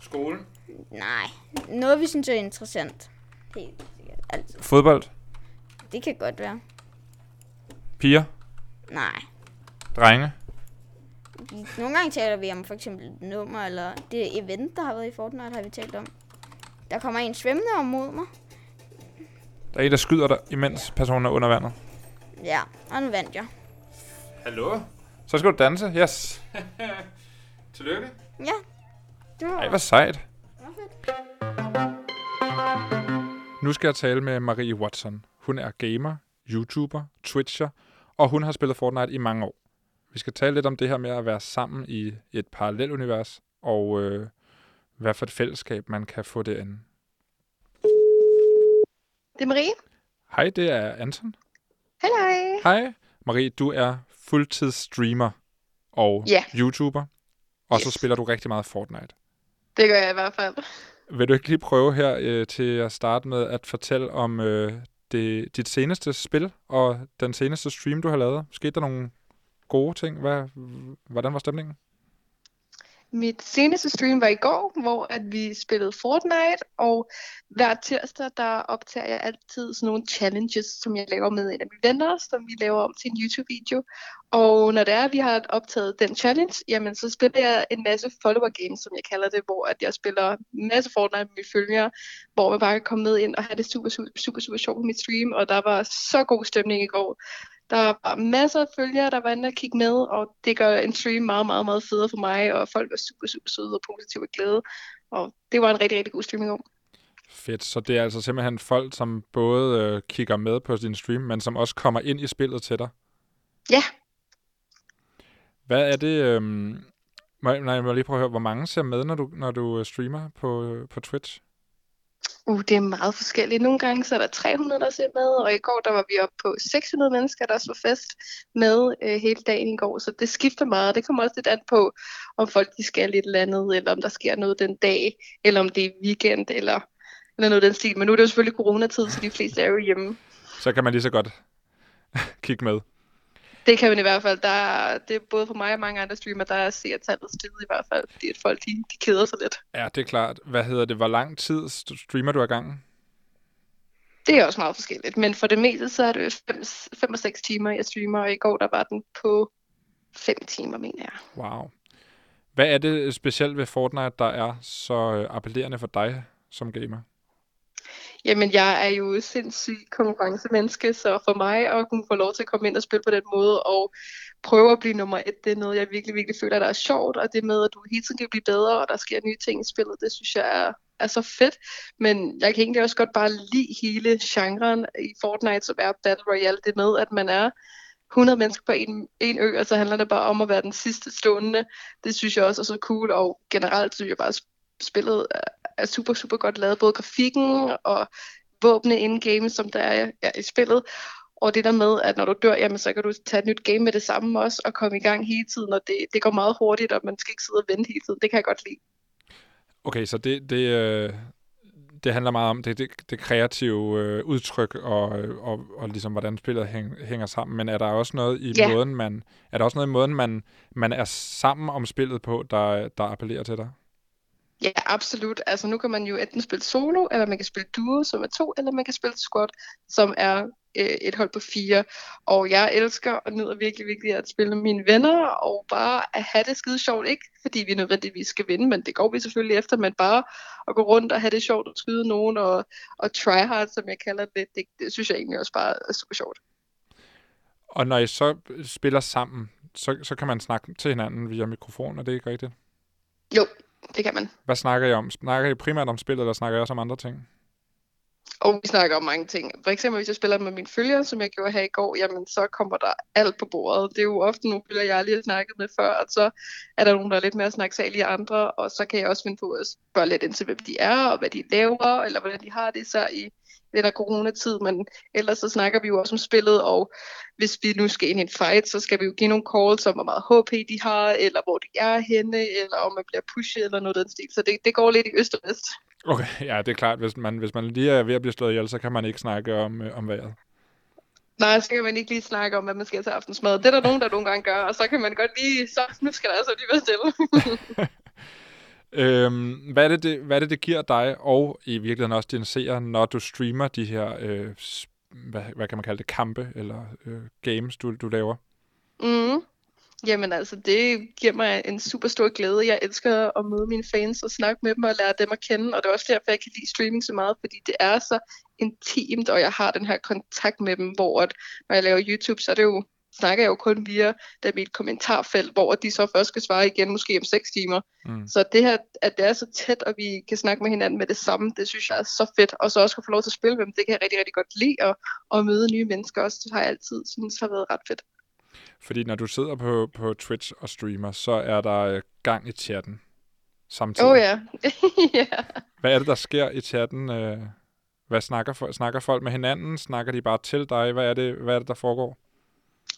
Skolen. Nej, noget vi synes er interessant. Helt sikkert. Altså, Fodbold. det kan godt være. Piger. Nej. Drenge. Nogle gange taler vi om for eksempel et nummer, eller det event, der har været i Fortnite, har vi talt om. Der kommer en svømmende om mod mig. Der er en, der skyder dig, imens personen er under vandet. Ja, og nu vandt jeg. Hallo? Så skal du danse. Yes. <laughs> Tillykke. Ja, det var, Ej, hvor sejt. det var fedt. Nu skal jeg tale med Marie Watson. Hun er gamer, YouTuber, Twitcher, og hun har spillet Fortnite i mange år. Vi skal tale lidt om det her med at være sammen i et parallelunivers, og øh, hvad for et fællesskab man kan få derinde. Det er Marie. Hej, det er Anton. Hej, hej. Hej. Marie, du er fuldtidsstreamer og Ja. YouTuber, og så Yes. spiller du rigtig meget Fortnite. Det gør jeg i hvert fald. <laughs> Vil du ikke lige prøve her øh, til at starte med at fortælle om øh, det, dit seneste spil og den seneste stream, du har lavet? Skete der nogle gode ting? Hvad, hvordan var stemningen? Mit seneste stream var i går, hvor at vi spillede Fortnite, og hver tirsdag der optager jeg altid sådan nogle challenges, som jeg laver med en af mine venner, som vi laver om til en YouTube-video. Og når det er, at vi har optaget den challenge, jamen så spiller jeg en masse follower games, som jeg kalder det, hvor at jeg spiller en masse Fortnite med mine følgere, hvor man bare kan komme med ind og have det super, super, super, super sjovt på mit stream, og der var så god stemning i går. Der var masser af følgere, der var inde og kigge med, og det gør en stream meget, meget, meget federe for mig, og folk var super, super søde og positive og glade. Og det var en rigtig, rigtig god stream i går. Fedt. Så det er altså simpelthen folk, som både øh, kigger med på din stream, men som også kommer ind i spillet til dig. Ja. Hvad er det... Øh, må, nej, jeg må lige prøve at høre, hvor mange ser med, når du, når du øh, streamer på, øh, på Twitch? Uh, det er meget forskelligt. Nogle gange så er der 300, der ser med, og i går der var vi oppe på 600 mennesker, der så fest med øh, hele dagen i går. Så det skifter meget. Det kommer også lidt an på, om folk de skal lidt eller andet, eller om der sker noget den dag, eller om det er weekend, eller, eller noget den stil. Men nu er det jo selvfølgelig coronatid, så de fleste er jo hjemme. Så kan man lige så godt <laughs> kigge med. Det kan man i hvert fald. Der er, det er både for mig og mange andre streamere, der er seertallet steget i hvert fald, fordi at folk de, de keder sig lidt. Ja, det er klart. Hvad hedder det? Hvor lang tid st- streamer du ad gangen? Det er også meget forskelligt, men for det meste så er det 5 og 6 timer, jeg streamer, og i går der var den på 5 timer, mener jeg. Wow. Hvad er det specielt ved Fortnite, der er så øh, appellerende for dig som gamer? Jamen, jeg er jo sindssygt konkurrencemenneske, så for mig at kunne få lov til at komme ind og spille på den måde, og prøve at blive nummer et, det er noget, jeg virkelig, virkelig føler, der er sjovt, og det med, at du hele tiden kan blive bedre, og der sker nye ting i spillet, det synes jeg er, er så fedt. Men jeg kan egentlig også godt bare lide hele genren i Fortnite, som er Battle Royale, det med, at man er 100 mennesker på en, en ø, og så handler det bare om at være den sidste stående. Det synes jeg også er så cool, og generelt synes jeg bare, at spillet er- er super, super godt lavet. Både grafikken og våbne in-game, som der er, er i spillet. Og det der med, at når du dør, jamen, så kan du tage et nyt game med det samme også, og komme i gang hele tiden, og det, det går meget hurtigt, og man skal ikke sidde og vente hele tiden. Det kan jeg godt lide. Okay, så det, det, øh, det handler meget om det, det, det kreative øh, udtryk og, øh, og, og ligesom hvordan spillet hæng, hænger sammen. Men er der også noget i Ja. måden man er der også noget i måden man man er sammen om spillet på, der der appellerer til dig? Ja, absolut. Altså nu kan man jo enten spille solo, eller man kan spille duo, som er to, eller man kan spille squad, som er øh, et hold på fire. Og jeg elsker og nyder virkelig, virkelig at spille med mine venner, og bare at have det skide sjovt. Ikke fordi vi nødvendigvis skal vinde, men det går vi selvfølgelig efter, men bare at gå rundt og have det sjovt og skyde nogen, og, og try hard, som jeg kalder det, det, det synes jeg egentlig også bare er super sjovt. Og når I så spiller sammen, så, så kan man snakke til hinanden via mikrofon, er det ikke rigtigt? Jo, det kan man. Hvad snakker I om? Snakker I primært om spillet, eller snakker I også om andre ting? Og vi snakker om mange ting. For eksempel, hvis jeg spiller med mine følgere, som jeg gjorde her i går, jamen så kommer der alt på bordet. Det er jo ofte nogle følgere, jeg lige har snakket med før, og så er der nogen, der er lidt mere snaksalige andre, og så kan jeg også finde på at spørge lidt ind til, hvem de er, og hvad de laver, eller hvordan de har det så i den der coronatid, men ellers så snakker vi jo også om spillet, og hvis vi nu skal ind i en fight, så skal vi jo give nogle calls om, hvor meget HP de har, eller hvor de er henne, eller om man bliver pushet, eller noget af den stil. Så det, det går lidt i øst og vest. Okay, ja, det er klart. Hvis man, hvis man lige er ved at blive slået ihjel, så kan man ikke snakke om, øh, om vejret. Nej, så kan man ikke lige snakke om, hvad man skal til aftensmad. Det er der nogen, der nogle gange gør, og så kan man godt lige, så nu skal der altså lige være stille. <laughs> Øhm, hvad, er det, det, hvad er det, det giver dig, og i virkeligheden også din seer, når du streamer de her, øh, hvad, hvad kan man kalde det, kampe eller øh, games, du, du laver? Mm. Jamen altså, det giver mig en super stor glæde. Jeg elsker at møde mine fans og snakke med dem og lære dem at kende. Og det er også derfor, jeg kan lide streaming så meget, fordi det er så intimt, og jeg har den her kontakt med dem, hvor at, når jeg laver YouTube, så er det jo snakker jeg jo kun via der mit kommentarfelt, hvor de så først skal svare igen, måske om 6 timer. Mm. Så det her, at det er så tæt, og vi kan snakke med hinanden med det samme, det synes jeg er så fedt. Og så også kan få lov til at spille med dem, det kan jeg rigtig, rigtig godt lide, og, og møde nye mennesker også, det har jeg altid synes har været ret fedt. Fordi når du sidder på, på Twitch og streamer, så er der øh, gang i chatten samtidig. Oh ja. <laughs> ja. Hvad er det, der sker i chatten? Øh, hvad snakker, snakker folk med hinanden? Snakker de bare til dig? Hvad er det, hvad er det der foregår?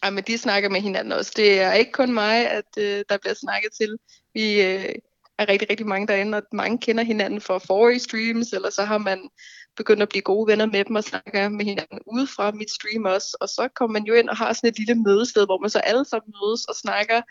Ja, men de snakker med hinanden også. Det er ikke kun mig, at øh, der bliver snakket til. Vi øh, er rigtig, rigtig mange derinde, og mange kender hinanden fra forrige streams, eller så har man begyndte at blive gode venner med dem og snakke med hinanden udefra mit stream også. Og så kommer man jo ind og har sådan et lille mødested, hvor man så alle sammen mødes og snakker.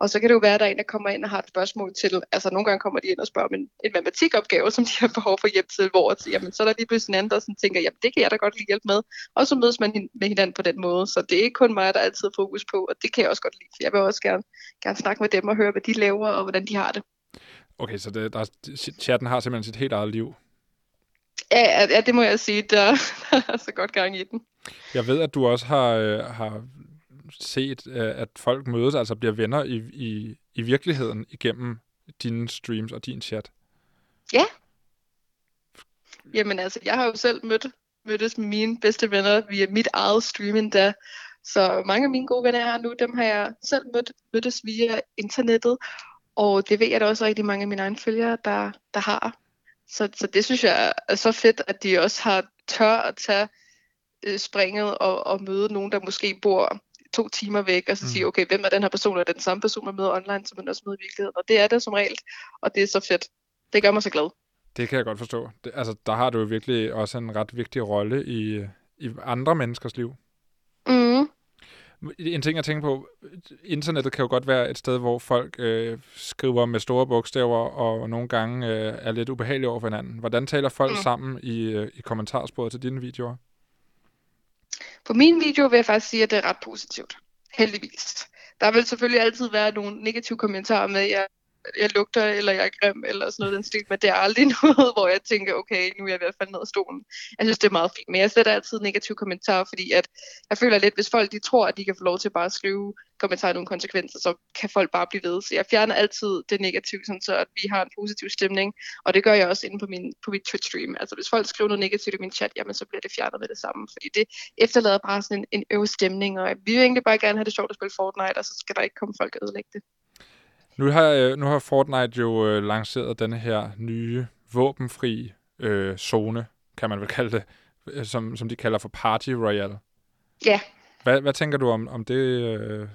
Og så kan det jo være, at der er en, der kommer ind og har et spørgsmål til, altså nogle gange kommer de ind og spørger om en, en matematikopgave, <laughs> som de har behov for hjælp til, hvor at, jamen, så er der lige pludselig en anden, der sådan tænker, jamen det kan jeg da godt lige hjælpe med. Og så mødes man med hinanden på den måde. Så det er ikke kun mig, der altid fokus på, og det kan jeg også godt lide. Jeg vil også gerne, gerne snakke med dem og høre, hvad de laver og hvordan de har det. Okay, så det, der, chatten har simpelthen sit helt eget liv. Ja, ja, det må jeg sige. Der, <laughs> der er så godt gang i den. Jeg ved, at du også har, øh, har set, øh, at folk mødes, altså bliver venner i, i, i virkeligheden igennem dine streams og din chat. Ja. Jamen altså, jeg har jo selv mødt, mødtes med mine bedste venner via mit eget streaming da. Så mange af mine gode venner, jeg har nu, dem har jeg selv mødt, mødtes via internettet. Og det ved jeg da også rigtig mange af mine egne følgere, der, der har. Så, så det synes jeg er så fedt, at de også har tør at tage øh, springet og, og møde nogen, der måske bor to timer væk, og så mm. sige, okay, hvem er den her person? Er det den samme person, man møder online, som man også møder i virkeligheden? Og det er det som regel, og det er så fedt. Det gør mig så glad. Det kan jeg godt forstå. Det, altså, der har du jo virkelig også en ret vigtig rolle i, i andre menneskers liv. Mm. En ting, jeg tænker på, internettet kan jo godt være et sted, hvor folk øh, skriver med store bogstaver, og nogle gange øh, er lidt ubehagelige over for hinanden. Hvordan taler folk mm. sammen i, øh, i kommentarsporet til dine videoer? På min video vil jeg faktisk sige, at det er ret positivt. Heldigvis. Der vil selvfølgelig altid være nogle negative kommentarer med, at jeg jeg lugter, eller jeg er grim, eller sådan noget den stil, men det er aldrig <laughs> noget, hvor jeg tænker, okay, nu er jeg i hvert fald ned af stolen. Jeg synes, det er meget fint, men jeg sætter altid negative kommentarer, fordi at jeg føler lidt, hvis folk de tror, at de kan få lov til bare at skrive kommentarer nogle konsekvenser, så kan folk bare blive ved. Så jeg fjerner altid det negative, sådan så at vi har en positiv stemning, og det gør jeg også inde på min, på mit Twitch-stream. Altså hvis folk skriver noget negativt i min chat, jamen så bliver det fjernet med det samme, fordi det efterlader bare sådan en, en øv stemning, og vi vil egentlig bare gerne have det sjovt at spille Fortnite, og så skal der ikke komme folk og ødelægge det. Nu har, øh, nu har Fortnite jo øh, lanceret den her nye våbenfri øh, zone, kan man vel kalde det, øh, som, som de kalder for Party Royale. Ja. Hvad, hvad tænker du om, om det, øh,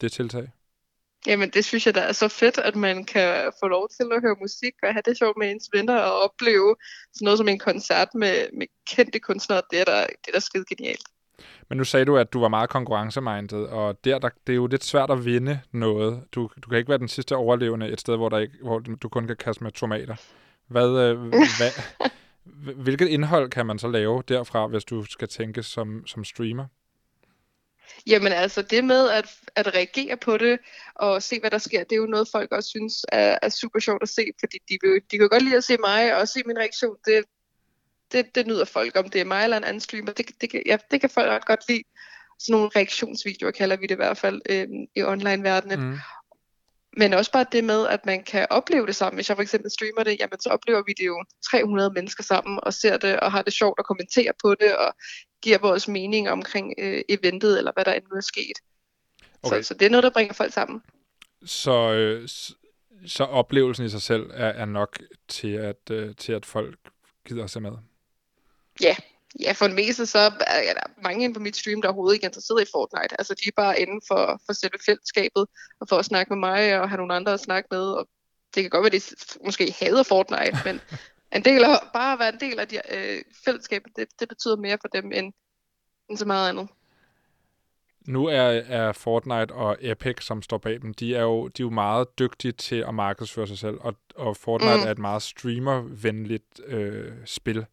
det tiltag? Jamen, det synes jeg da er så fedt, at man kan få lov til at høre musik og have det sjovt med ens venner og opleve sådan noget som en koncert med, med kendte kunstnere. Det er da, det er da skide genialt. Men nu sagde du, at du var meget konkurrencemindet, og der, der, det er jo lidt svært at vinde noget. Du, du kan ikke være den sidste overlevende et sted, hvor, der ikke, hvor du kun kan kaste med tomater. Hvad, øh, <laughs> hvad, hvilket indhold kan man så lave derfra, hvis du skal tænke som, som streamer? Jamen altså, det med at, at reagere på det og se, hvad der sker, det er jo noget, folk også synes er, er super sjovt at se, fordi de, vil, de kan godt lide at se mig og se min reaktion. Det, det, det nyder folk, om det er mig eller en anden streamer. Det, det, ja, det kan folk ret godt lide. Sådan nogle reaktionsvideoer kalder vi det i hvert fald øh, i online-verdenen. Mm. men også bare det med, at man kan opleve det sammen. Hvis jeg for eksempel streamer det, jamen så oplever vi det jo 300 mennesker sammen og ser det og har det sjovt og kommenterer på det og giver vores mening omkring øh, eventet eller hvad der endnu er sket. Okay. Så, så det er noget, der bringer folk sammen. Så, øh, så oplevelsen i sig selv er, er nok til at, øh, til, at folk gider at se med? Ja, Ja, for en meste så er der mange inde på mit stream, der overhovedet ikke er interesseret i Fortnite. Altså de er bare inde for, for selve fællesskabet, og for at snakke med mig, og have nogle andre at snakke med. Og det kan godt være, at de måske hader Fortnite, men <laughs> en del af, bare at være en del af de, øh, fællesskabet, det, det betyder mere for dem end, end så meget andet. Nu er, er Fortnite og Epic, som står bag dem, de er jo, de er jo meget dygtige til at markedsføre sig selv, og, og Fortnite mm. er et meget streamervenligt øh, spil.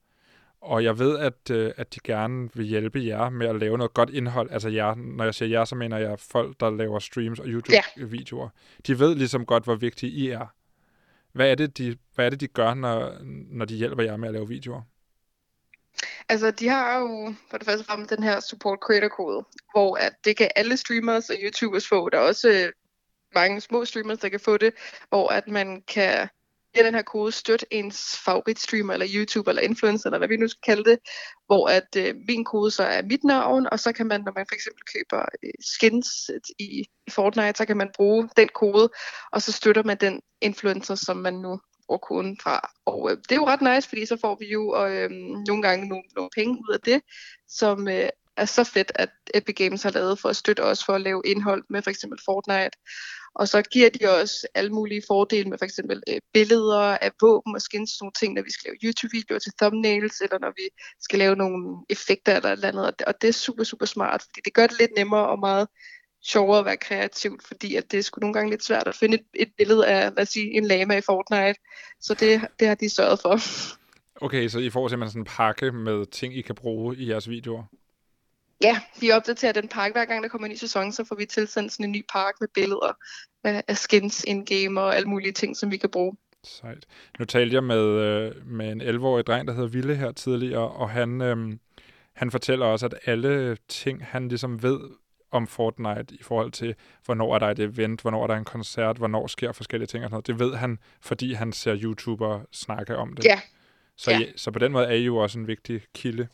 Og jeg ved, at, øh, at de gerne vil hjælpe jer med at lave noget godt indhold. Altså jer, når jeg siger jer, så mener jeg folk, der laver streams og YouTube-videoer. Ja. De ved ligesom godt, hvor vigtige I er. Hvad er det, de, hvad er det, de gør, når, når de hjælper jer med at lave videoer? Altså, de har jo for det første frem den her support creator kode, hvor at det kan alle streamers og YouTubers få. Der er også øh, mange små streamers, der kan få det, hvor at man kan via den her kode støtte ens favoritstreamer, eller YouTuber, eller influencer, eller hvad vi nu skal kalde det, hvor at øh, min kode så er mit navn, og så kan man, når man for eksempel køber øh, skins i, i Fortnite, så kan man bruge den kode, og så støtter man den influencer, som man nu bruger koden fra. Og øh, det er jo ret nice, fordi så får vi jo øh, nogle gange nogle, nogle penge ud af det, som øh, er så fedt, at Epic Games har lavet for at støtte os for at lave indhold med for eksempel Fortnite. Og så giver de os alle mulige fordele med for eksempel øh, billeder af våben og skins, nogle ting, når vi skal lave YouTube-videoer til thumbnails, eller når vi skal lave nogle effekter eller et eller andet. Og det er super, super smart, fordi det gør det lidt nemmere og meget sjovere at være kreativt, fordi at det er sgu nogle gange lidt svært at finde et, et billede af, lad os sige, en lama i Fortnite. Så det, det har de sørget for. Okay, så I får simpelthen sådan en pakke med ting, I kan bruge i jeres videoer? Ja, vi opdaterer den park. Hver gang der kommer en ny sæson, så får vi tilsendt sådan en ny park med billeder af skins in-game og alle mulige ting, som vi kan bruge. Sejt. Nu talte jeg med, øh, med en 11-årig dreng, der hedder Ville her tidligere, og han, øhm, han fortæller også, at alle ting, han ligesom ved om Fortnite i forhold til, hvornår er der et event, hvornår er der en koncert, hvornår sker forskellige ting og sådan noget. Det ved han, fordi han ser YouTubere snakke om det. Ja. Så, ja. så på den måde er I jo også en vigtig kilde.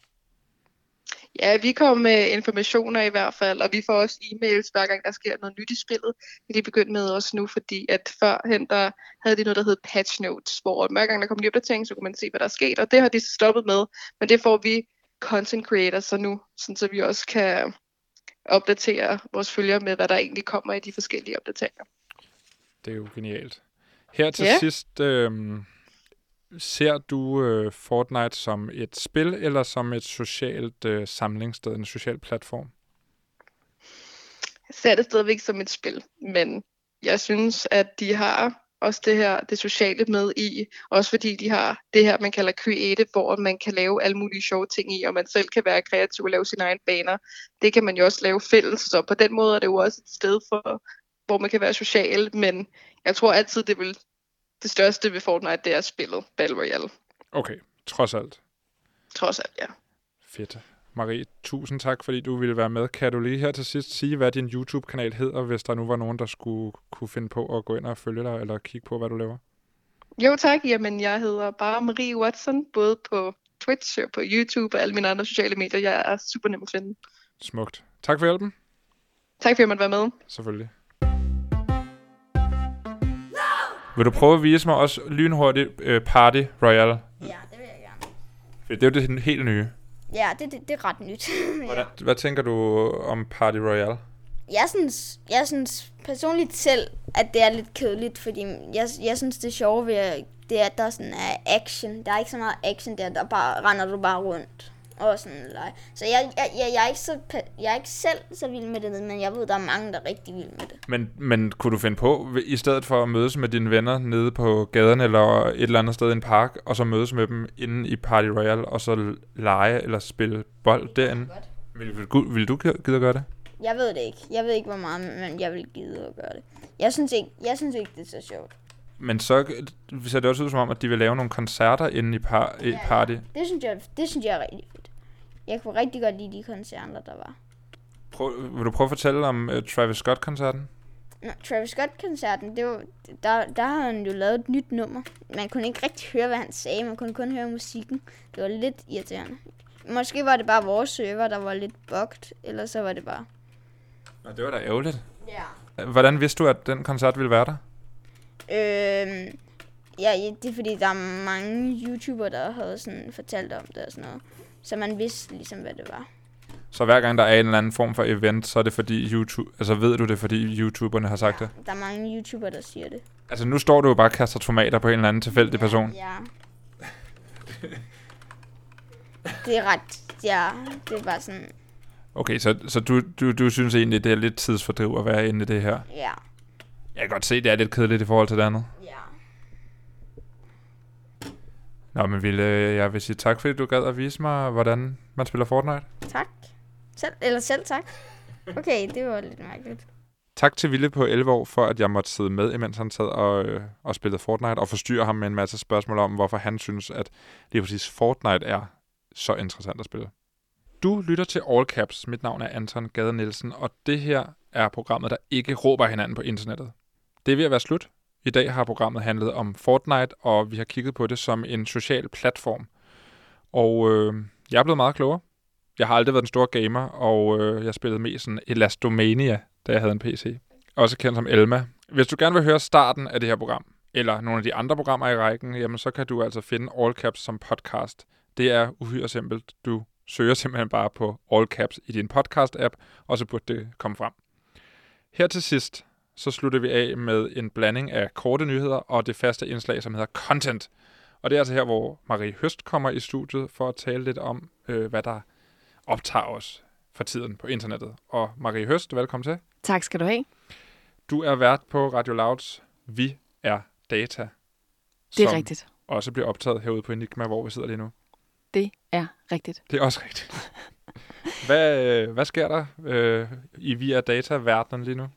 Ja, vi kommer med informationer i hvert fald, og vi får også e-mails hver gang der sker noget nyt i spillet. Det er begyndt med også nu, fordi at førhen der havde de noget, der hed patch notes, hvor hver gang der kom en ny opdatering, så kunne man se, hvad der er sket, og det har de stoppet med. Men det får vi content creators så nu, sådan så vi også kan opdatere vores følgere med, hvad der egentlig kommer i de forskellige opdateringer. Det er jo genialt. Her til ja. sidst, øh, ser du øh, Fortnite som et spil eller som et socialt øh, samlingssted, en social platform? Jeg ser det stadigvæk som et spil, men jeg synes, at de har også det her, det sociale med i, også fordi de har det her, man kalder creative, hvor man kan lave alle mulige sjove ting i, og man selv kan være kreativ og lave sine egne baner. Det kan man jo også lave fælles, så på den måde er det jo også et sted, for, hvor man kan være social, men jeg tror altid, det vil det største ved Fortnite, det er spillet Battle Royale. Okay, trods alt. Trods alt, ja. Fedt. Marie, tusind tak, fordi du ville være med. Kan du lige her til sidst sige, hvad din YouTube-kanal hedder, hvis der nu var nogen, der skulle kunne finde på at gå ind og følge dig, eller kigge på, hvad du laver? Jo tak, jamen jeg hedder bare Marie Watson, både på Twitch og på YouTube og alle mine andre sociale medier. Jeg er super nem at finde. Smukt. Tak for hjælpen. Tak for at jeg måtte være med. Selvfølgelig. Vil du prøve at vise mig også lynhurtigt uh, Party Royale? Ja, det vil jeg gerne. For det er jo det helt nye. Ja, det, det, det er ret nyt. <laughs> Hvordan, hvad tænker du om Party Royale? Jeg synes, jeg synes personligt selv, at det er lidt kedeligt, fordi jeg, jeg synes, det sjove ved det er, at der sådan er action. Der er ikke så meget action der, der bare render du bare rundt og sådan lege. Så jeg, jeg, jeg, jeg, er ikke så, jeg er ikke selv så vild med det, men jeg ved, der er mange, der er rigtig vild med det. Men, men kunne du finde på, i stedet for at mødes med dine venner nede på gaden eller et eller andet sted i en park, og så mødes med dem inde i Party Royale, og så lege eller spille bold derinde? Vil, vil, vil du gide at gøre det? Jeg ved det ikke. Jeg ved ikke, hvor meget, men jeg vil gide at gøre det. Jeg synes ikke, jeg synes ikke det er så sjovt. Men så ser det også ud som om, at de vil lave nogle koncerter inde i, par, i party. Ja, det synes jeg, det synes jeg er rigtig. Jeg kunne rigtig godt lide de koncerter, der var. Prøv, vil du prøve at fortælle om uh, Travis Scott-koncerten? Nå, Travis Scott-koncerten, det var, der, der har han jo lavet et nyt nummer. Man kunne ikke rigtig høre, hvad han sagde. Man kunne kun høre musikken. Det var lidt irriterende. Måske var det bare vores server, der var lidt bugt, eller så var det bare... Nå, det var da ærgerligt. Ja. Hvordan vidste du, at den koncert ville være der? Ja, ja, det er fordi, der er mange YouTubere, der havde sådan fortalt om det og sådan noget. Så man vidste ligesom, hvad det var. Så hver gang der er en eller anden form for event, så er det fordi YouTube... Altså ved du det, fordi YouTuberne har sagt det? Der er mange YouTubere, der siger det. Altså nu står du jo bare og kaster tomater på en eller anden tilfældig person. Ja. Det er ret... Ja, det er bare sådan... Okay, så, så du, du, du synes egentlig, det er lidt tidsfordriv at være inde i det her? Ja. Jeg kan godt se, det er lidt kedeligt i forhold til det andet. Ja. Nå, men Ville, jeg vil sige tak, fordi du gad at vise mig, hvordan man spiller Fortnite. Tak. Selv, eller selv tak. Okay, det var lidt mærkeligt. Tak til Ville på 11 år, for at jeg måtte sidde med, imens han sad og, øh, og spillede Fortnite, og forstyrre ham med en masse spørgsmål om, hvorfor han synes, at lige præcis Fortnite er så interessant at spille. Du lytter til All Caps. Mit navn er Anton Gade Nielsen, og det her er programmet, der ikke råber hinanden på internettet. Det er ved at være slut. I dag har programmet handlet om Fortnite, og vi har kigget på det som en social platform. Og øh, jeg er blevet meget klogere. Jeg har aldrig været en stor gamer, og øh, jeg spillede mest sådan Elastomania, da jeg havde en PC. Også kendt som Elma. Hvis du gerne vil høre starten af det her program, eller nogle af de andre programmer i rækken, jamen så kan du altså finde All Caps som podcast. Det er uhyre simpelt. Du søger simpelthen bare på All Caps i din podcast-app, og så burde det komme frem. Her til sidst, så slutter vi af med en blanding af korte nyheder og det faste indslag, som hedder Content. Og det er altså her, hvor Marie Høst kommer i studiet for at tale lidt om, øh, hvad der optager os for tiden på internettet. Og Marie Høst, velkommen til. Tak skal du have. Du er vært på Radio Louds Vi er Data. Det er som rigtigt. også bliver optaget herude på Enigma, hvor vi sidder lige nu. Det er rigtigt. Det er også rigtigt. hvad, øh, hvad sker der øh, i Vi er Data-verdenen lige nu?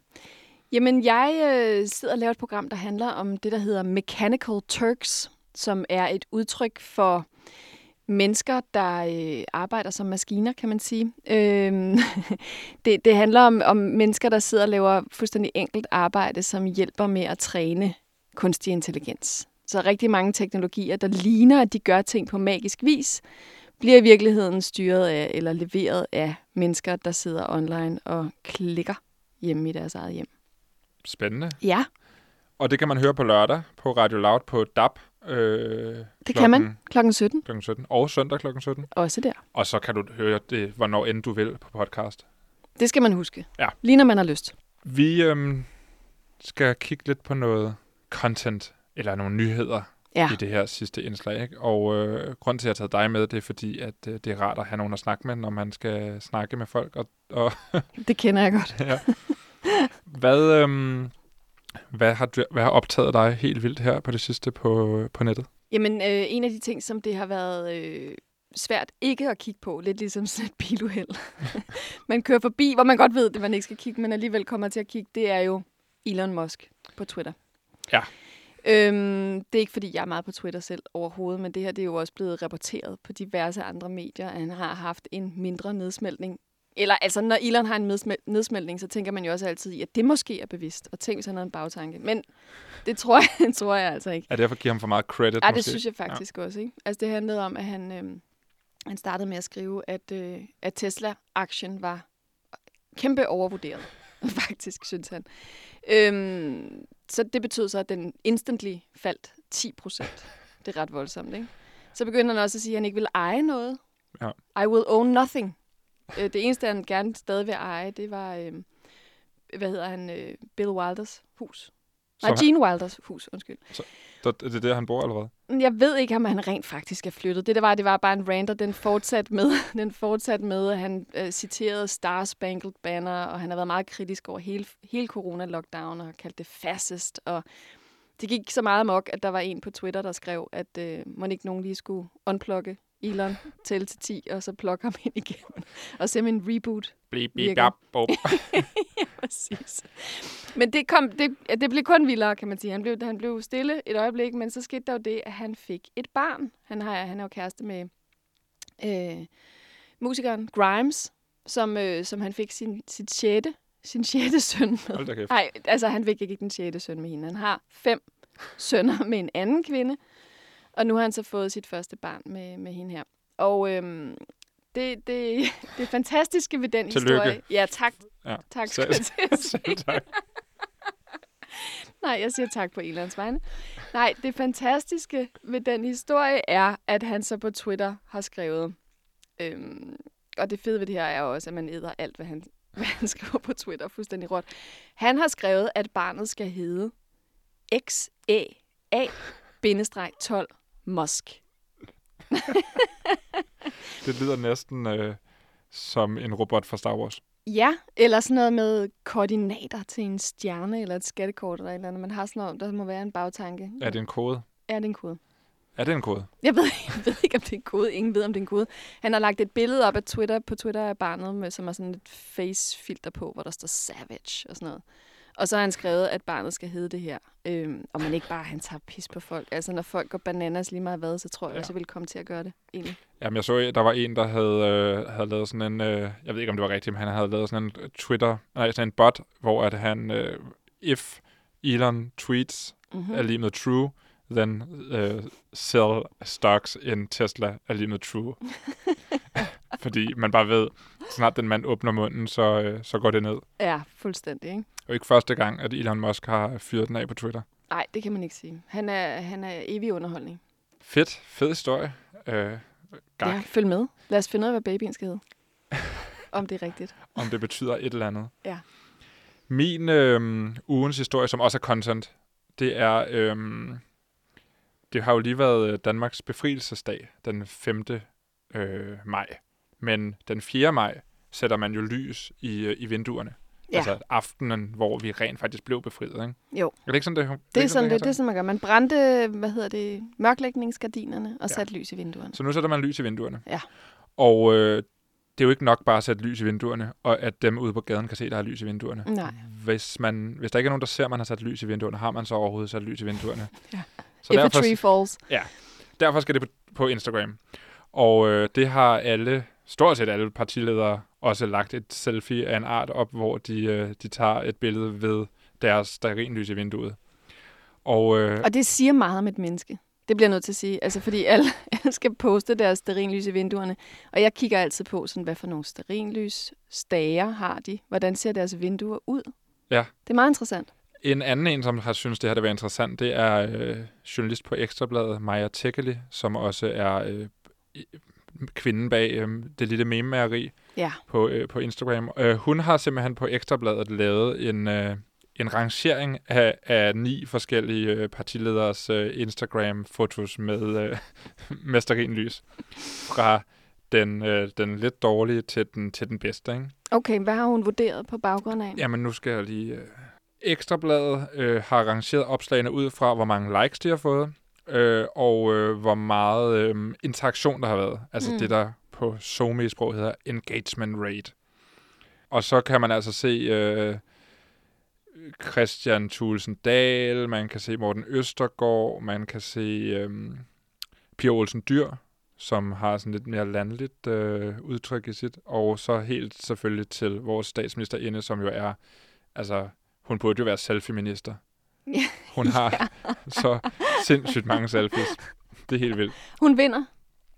Jamen, jeg øh, sidder og laver et program, der handler om det, der hedder Mechanical Turks, som er et udtryk for mennesker, der øh, arbejder som maskiner, kan man sige. Øh, <laughs> det, det handler om, om mennesker, der sidder og laver fuldstændig enkelt arbejde, som hjælper med at træne kunstig intelligens. Så rigtig mange teknologier, der ligner, at de gør ting på magisk vis, bliver i virkeligheden styret af eller leveret af mennesker, der sidder online og klikker hjemme i deres eget hjem. Spændende. Ja, Og det kan man høre på lørdag på Radio Loud på DAB. Øh, det kan man klokken 17. Klokken 17. Og søndag klokken 17. Også der. Og så kan du høre det, hvornår end du vil på podcast. Det skal man huske. Ja. Lige når man har lyst. Vi øhm, skal kigge lidt på noget content, eller nogle nyheder Ja. i det her sidste indslag. Ikke? Og øh, grunden til, at jeg har taget dig med, det er fordi, at øh, det er rart at have nogen at snakke med, når man skal snakke med folk. Og, og Det kender jeg godt. <laughs> ja. Hvad, øhm, hvad, har hvad har optaget dig helt vildt her på det sidste på, på nettet? Jamen, øh, en af de ting, som det har været øh, svært ikke at kigge på, lidt ligesom <laughs> sådan et biluheld. man kører forbi, hvor man godt ved, at man ikke skal kigge, men alligevel kommer til at kigge, det er jo Elon Musk på Twitter. Ja. Øhm, det er ikke, fordi jeg er meget på Twitter selv overhovedet, men det her det er jo også blevet rapporteret på diverse andre medier, at han har haft en mindre nedsmeltning. Eller altså, når Elon har en nedsmel- nedsmeltning, så tænker man jo også altid i, at det måske er bevidst. Og tænk, hvis han havde en bagtanke. Men det tror jeg, <laughs> tror jeg altså ikke. Er det derfor give ham for meget credit? Ja, det synes jeg faktisk ja. også. Ikke? Altså, det handlede om, at han, øh, han startede med at skrive, at, øh, at Tesla-aktien var kæmpe overvurderet. <laughs> faktisk, synes han. Øhm, så det betød så, at den instantly faldt 10 procent. Det er ret voldsomt, ikke? Så begyndte han også at sige, at han ikke ville eje noget. Ja. I will own nothing. Øh, det eneste, han gerne stadig vil eje, det var, øh, hvad hedder han, øh, Bill Wilders hus. Nej, Så Gene Wilders hus, undskyld. Så det er der, han bor allerede? Jeg ved ikke, om han rent faktisk er flyttet. Det der var, det var bare en rant, og den fortsatte med, <laughs> den fortsatte med at han øh, citerede Star Spangled Banner, og han har været meget kritisk over hele, hele corona-lockdown, og kaldt det fascist, og det gik så meget amok, at der var en på Twitter, der skrev, at øh, må ikke nogen lige skulle unplugge Elon, tælle til 10, og så plukke ham ind igen, og simpelthen en reboot. Blip, blip, bap, bop. <laughs> Præcis. Men det, kom, det, det blev kun vildere, kan man sige. Han blev, han blev stille et øjeblik, men så skete der jo det, at han fik et barn. Han, har, han er jo kæreste med øh, musikeren Grimes, som, øh, som han fik sin, sit sjette sin sjette søn med. Nej, altså han fik ikke den sjette søn med hende. Han har fem sønner med en anden kvinde. Og nu har han så fået sit første barn med, med hende her. Og øhm, det, det, <laughs> det fantastiske ved den Tillykke. historie... Ja, tak. Ja. Tak, skal jeg at <laughs> sige. Selv tak. <laughs> Nej, jeg siger tak på Elons vegne. Nej, det fantastiske ved den historie er, at han så på Twitter har skrevet, øhm, og det fede ved det her er også, at man æder alt, hvad han, hvad han skriver på Twitter, fuldstændig råt. Han har skrevet, at barnet skal hedde XAA-12 Musk. <laughs> Det lyder næsten øh, som en robot fra Star Wars. Ja, eller sådan noget med koordinater til en stjerne, eller et skattekort, eller et eller andet. Man har sådan noget, der må være en bagtanke. Er det en kode? Er det en kode? Er det en kode? Jeg ved, <laughs> jeg ved ikke, om det er en kode. Ingen ved, om det er en kode. Han har lagt et billede op af Twitter, på Twitter af barnet, med, som er sådan et face-filter på, hvor der står Savage og sådan noget. Og så har han skrevet, at barnet skal hedde det her. Øhm, og man ikke bare, han tager pis på folk. Altså, når folk går bananas lige meget hvad, så tror jeg Ja. også, jeg vil komme til at gøre det, egentlig. Jamen, jeg så, at der var en, der havde, øh, havde lavet sådan en, øh, jeg ved ikke, om det var rigtigt, men han havde lavet sådan en Twitter, nej, sådan en bot, hvor at han, øh, if Elon tweets Mm-hmm. er lige med true, then øh, sell stocks in Tesla er lige med true. <laughs> Fordi man bare ved, snart den mand åbner munden, så, øh, så går det ned. Ja, fuldstændig, ikke? Og ikke første gang, at Elon Musk har fyret den af på Twitter. Nej, det kan man ikke sige. Han er, han er evig underholdning. Fedt, fed historie. Øh, gak, Ja, følg med. Lad os finde ud af, hvad babyen skal hedde. <laughs> Om det er rigtigt. om det betyder et eller andet. Ja. Min øh, ugens historie, som også er content, det er, øh, det har jo lige været øh, Danmarks befrielsesdag den 5. Øh, maj. Men den 4. maj sætter man jo lys i, øh, i vinduerne. Ja. Altså aftenen, hvor vi rent faktisk blev befriet, ikke? Jo. Er det ikke sådan, det, Det er ikke sådan, det, hænger det er sådan, man gør. Man brændte, hvad hedder det, mørklægningsgardinerne og Ja. satte lys i vinduerne. Så nu sætter man lys i vinduerne. Ja. Og øh, det er jo ikke nok bare at sætte lys i vinduerne, og at dem ude på gaden kan se, at der er lys i vinduerne. Nej. Hvis, man, hvis der ikke er nogen, der ser, at man har sat lys i vinduerne, har man så overhovedet sat lys i vinduerne? <laughs> Ja. Så If a derfor, tree falls. derfor skal det på, på Instagram. Og øh, det har alle, stort set alle partiledere, også lagt et selfie af en art op, hvor de, øh, de tager et billede ved deres stearinlys i vinduet. Og øh, Og det siger meget om et menneske. Det bliver jeg nødt til at sige. Altså, fordi alle, <laughs> alle skal poste deres sterinlys i vinduerne. Og jeg kigger altid på, sådan, hvad for nogle sterinlys, stager har de? Hvordan ser deres vinduer ud? Ja. Det er meget interessant. En anden en, som har synes det her det var interessant, det er øh, journalist på Ekstrabladet, Maja Tekeli, som også er øh, kvinden bag øh, det lille meme Ja. på, øh, på Instagram. Øh, hun har simpelthen på Ekstrabladet lavet en, øh, en rangering af, af ni forskellige øh, partilederes øh, Instagram-fotos med, øh, <laughs> med stearinlys. Fra den, øh, den lidt dårlige til den, til den bedste, ikke? Okay, hvad har hun vurderet på baggrund af? Jamen, nu skal jeg lige... Øh... Ekstrabladet øh, har rangeret opslagene ud fra, hvor mange likes de har fået, øh, og øh, hvor meget øh, interaktion der har været. Altså Mm. det, der på SoMe-sprog hedder engagement rate. Og så kan man altså se øh, Christian Thulesen Dahl, man kan se Morten Østergaard, man kan se øh, Pia Olsen Dyr, som har sådan lidt mere landligt øh, udtryk i sit, og så helt selvfølgelig til vores statsministerinde, som jo er, altså, hun burde jo være selfie-minister. Ja. <laughs> Hun har så sindssygt mange selfies. Det er helt vildt. Hun vinder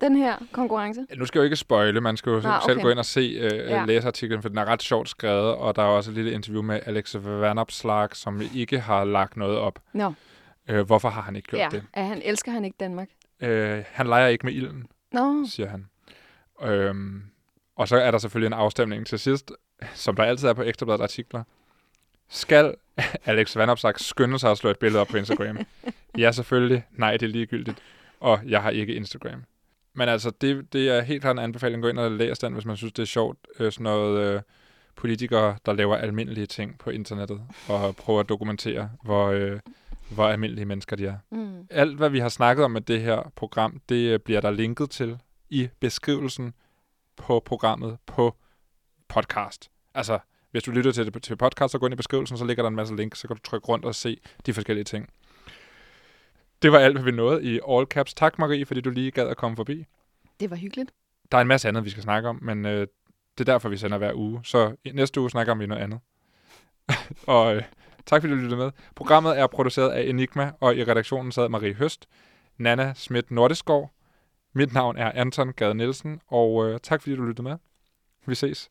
den her konkurrence. Nu skal jeg jo ikke spoile, man skal jo Ah, okay. selv gå ind og se øh, Ja. ja. læseartiklen, for den er ret sjovt skrevet, og der er også et lille interview med Alex Vanopslagh, som ikke har lagt noget op. Nå, Øh, hvorfor har han ikke gjort ja. det? Er han, elsker han ikke Danmark? Øh, han leger ikke med ilden. Nå, siger han. Øhm, og så er der selvfølgelig en afstemning til sidst, som der altid er på Ekstrabladet artikler. Skal <laughs> Alex Vanopslagh skynde sig at slå et billede op på Instagram? ja, selvfølgelig. Nej, det er ligegyldigt. Og jeg har ikke Instagram. Men altså, det, det er helt klart en anbefaling. Gå ind og læs den, hvis man synes, det er sjovt. Øh, sådan noget øh, politikere, der laver almindelige ting på internettet, og prøver at dokumentere, hvor, øh, hvor almindelige mennesker de er. mm. Alt, hvad vi har snakket om med det her program, det øh, bliver der linket til i beskrivelsen på programmet på podcast. Altså, hvis du lytter til det til podcast, så gå ind i beskrivelsen, så ligger der en masse links, så kan du trykke rundt og se de forskellige ting. Det var alt, hvad vi nåede i All Caps. Tak, Marie, fordi du lige gad at komme forbi. det var hyggeligt. Der er en masse andet, vi skal snakke om, men øh, det er derfor, vi sender hver uge. Så næste uge snakker vi noget andet. <laughs> og øh, tak fordi du lyttede med. Programmet er produceret af Enigma, og i redaktionen sad Marie Høst, Nana Schmidt Nordeskov. Mit navn er Anton Gade Nielsen, og øh, tak fordi du lyttede med. Vi ses.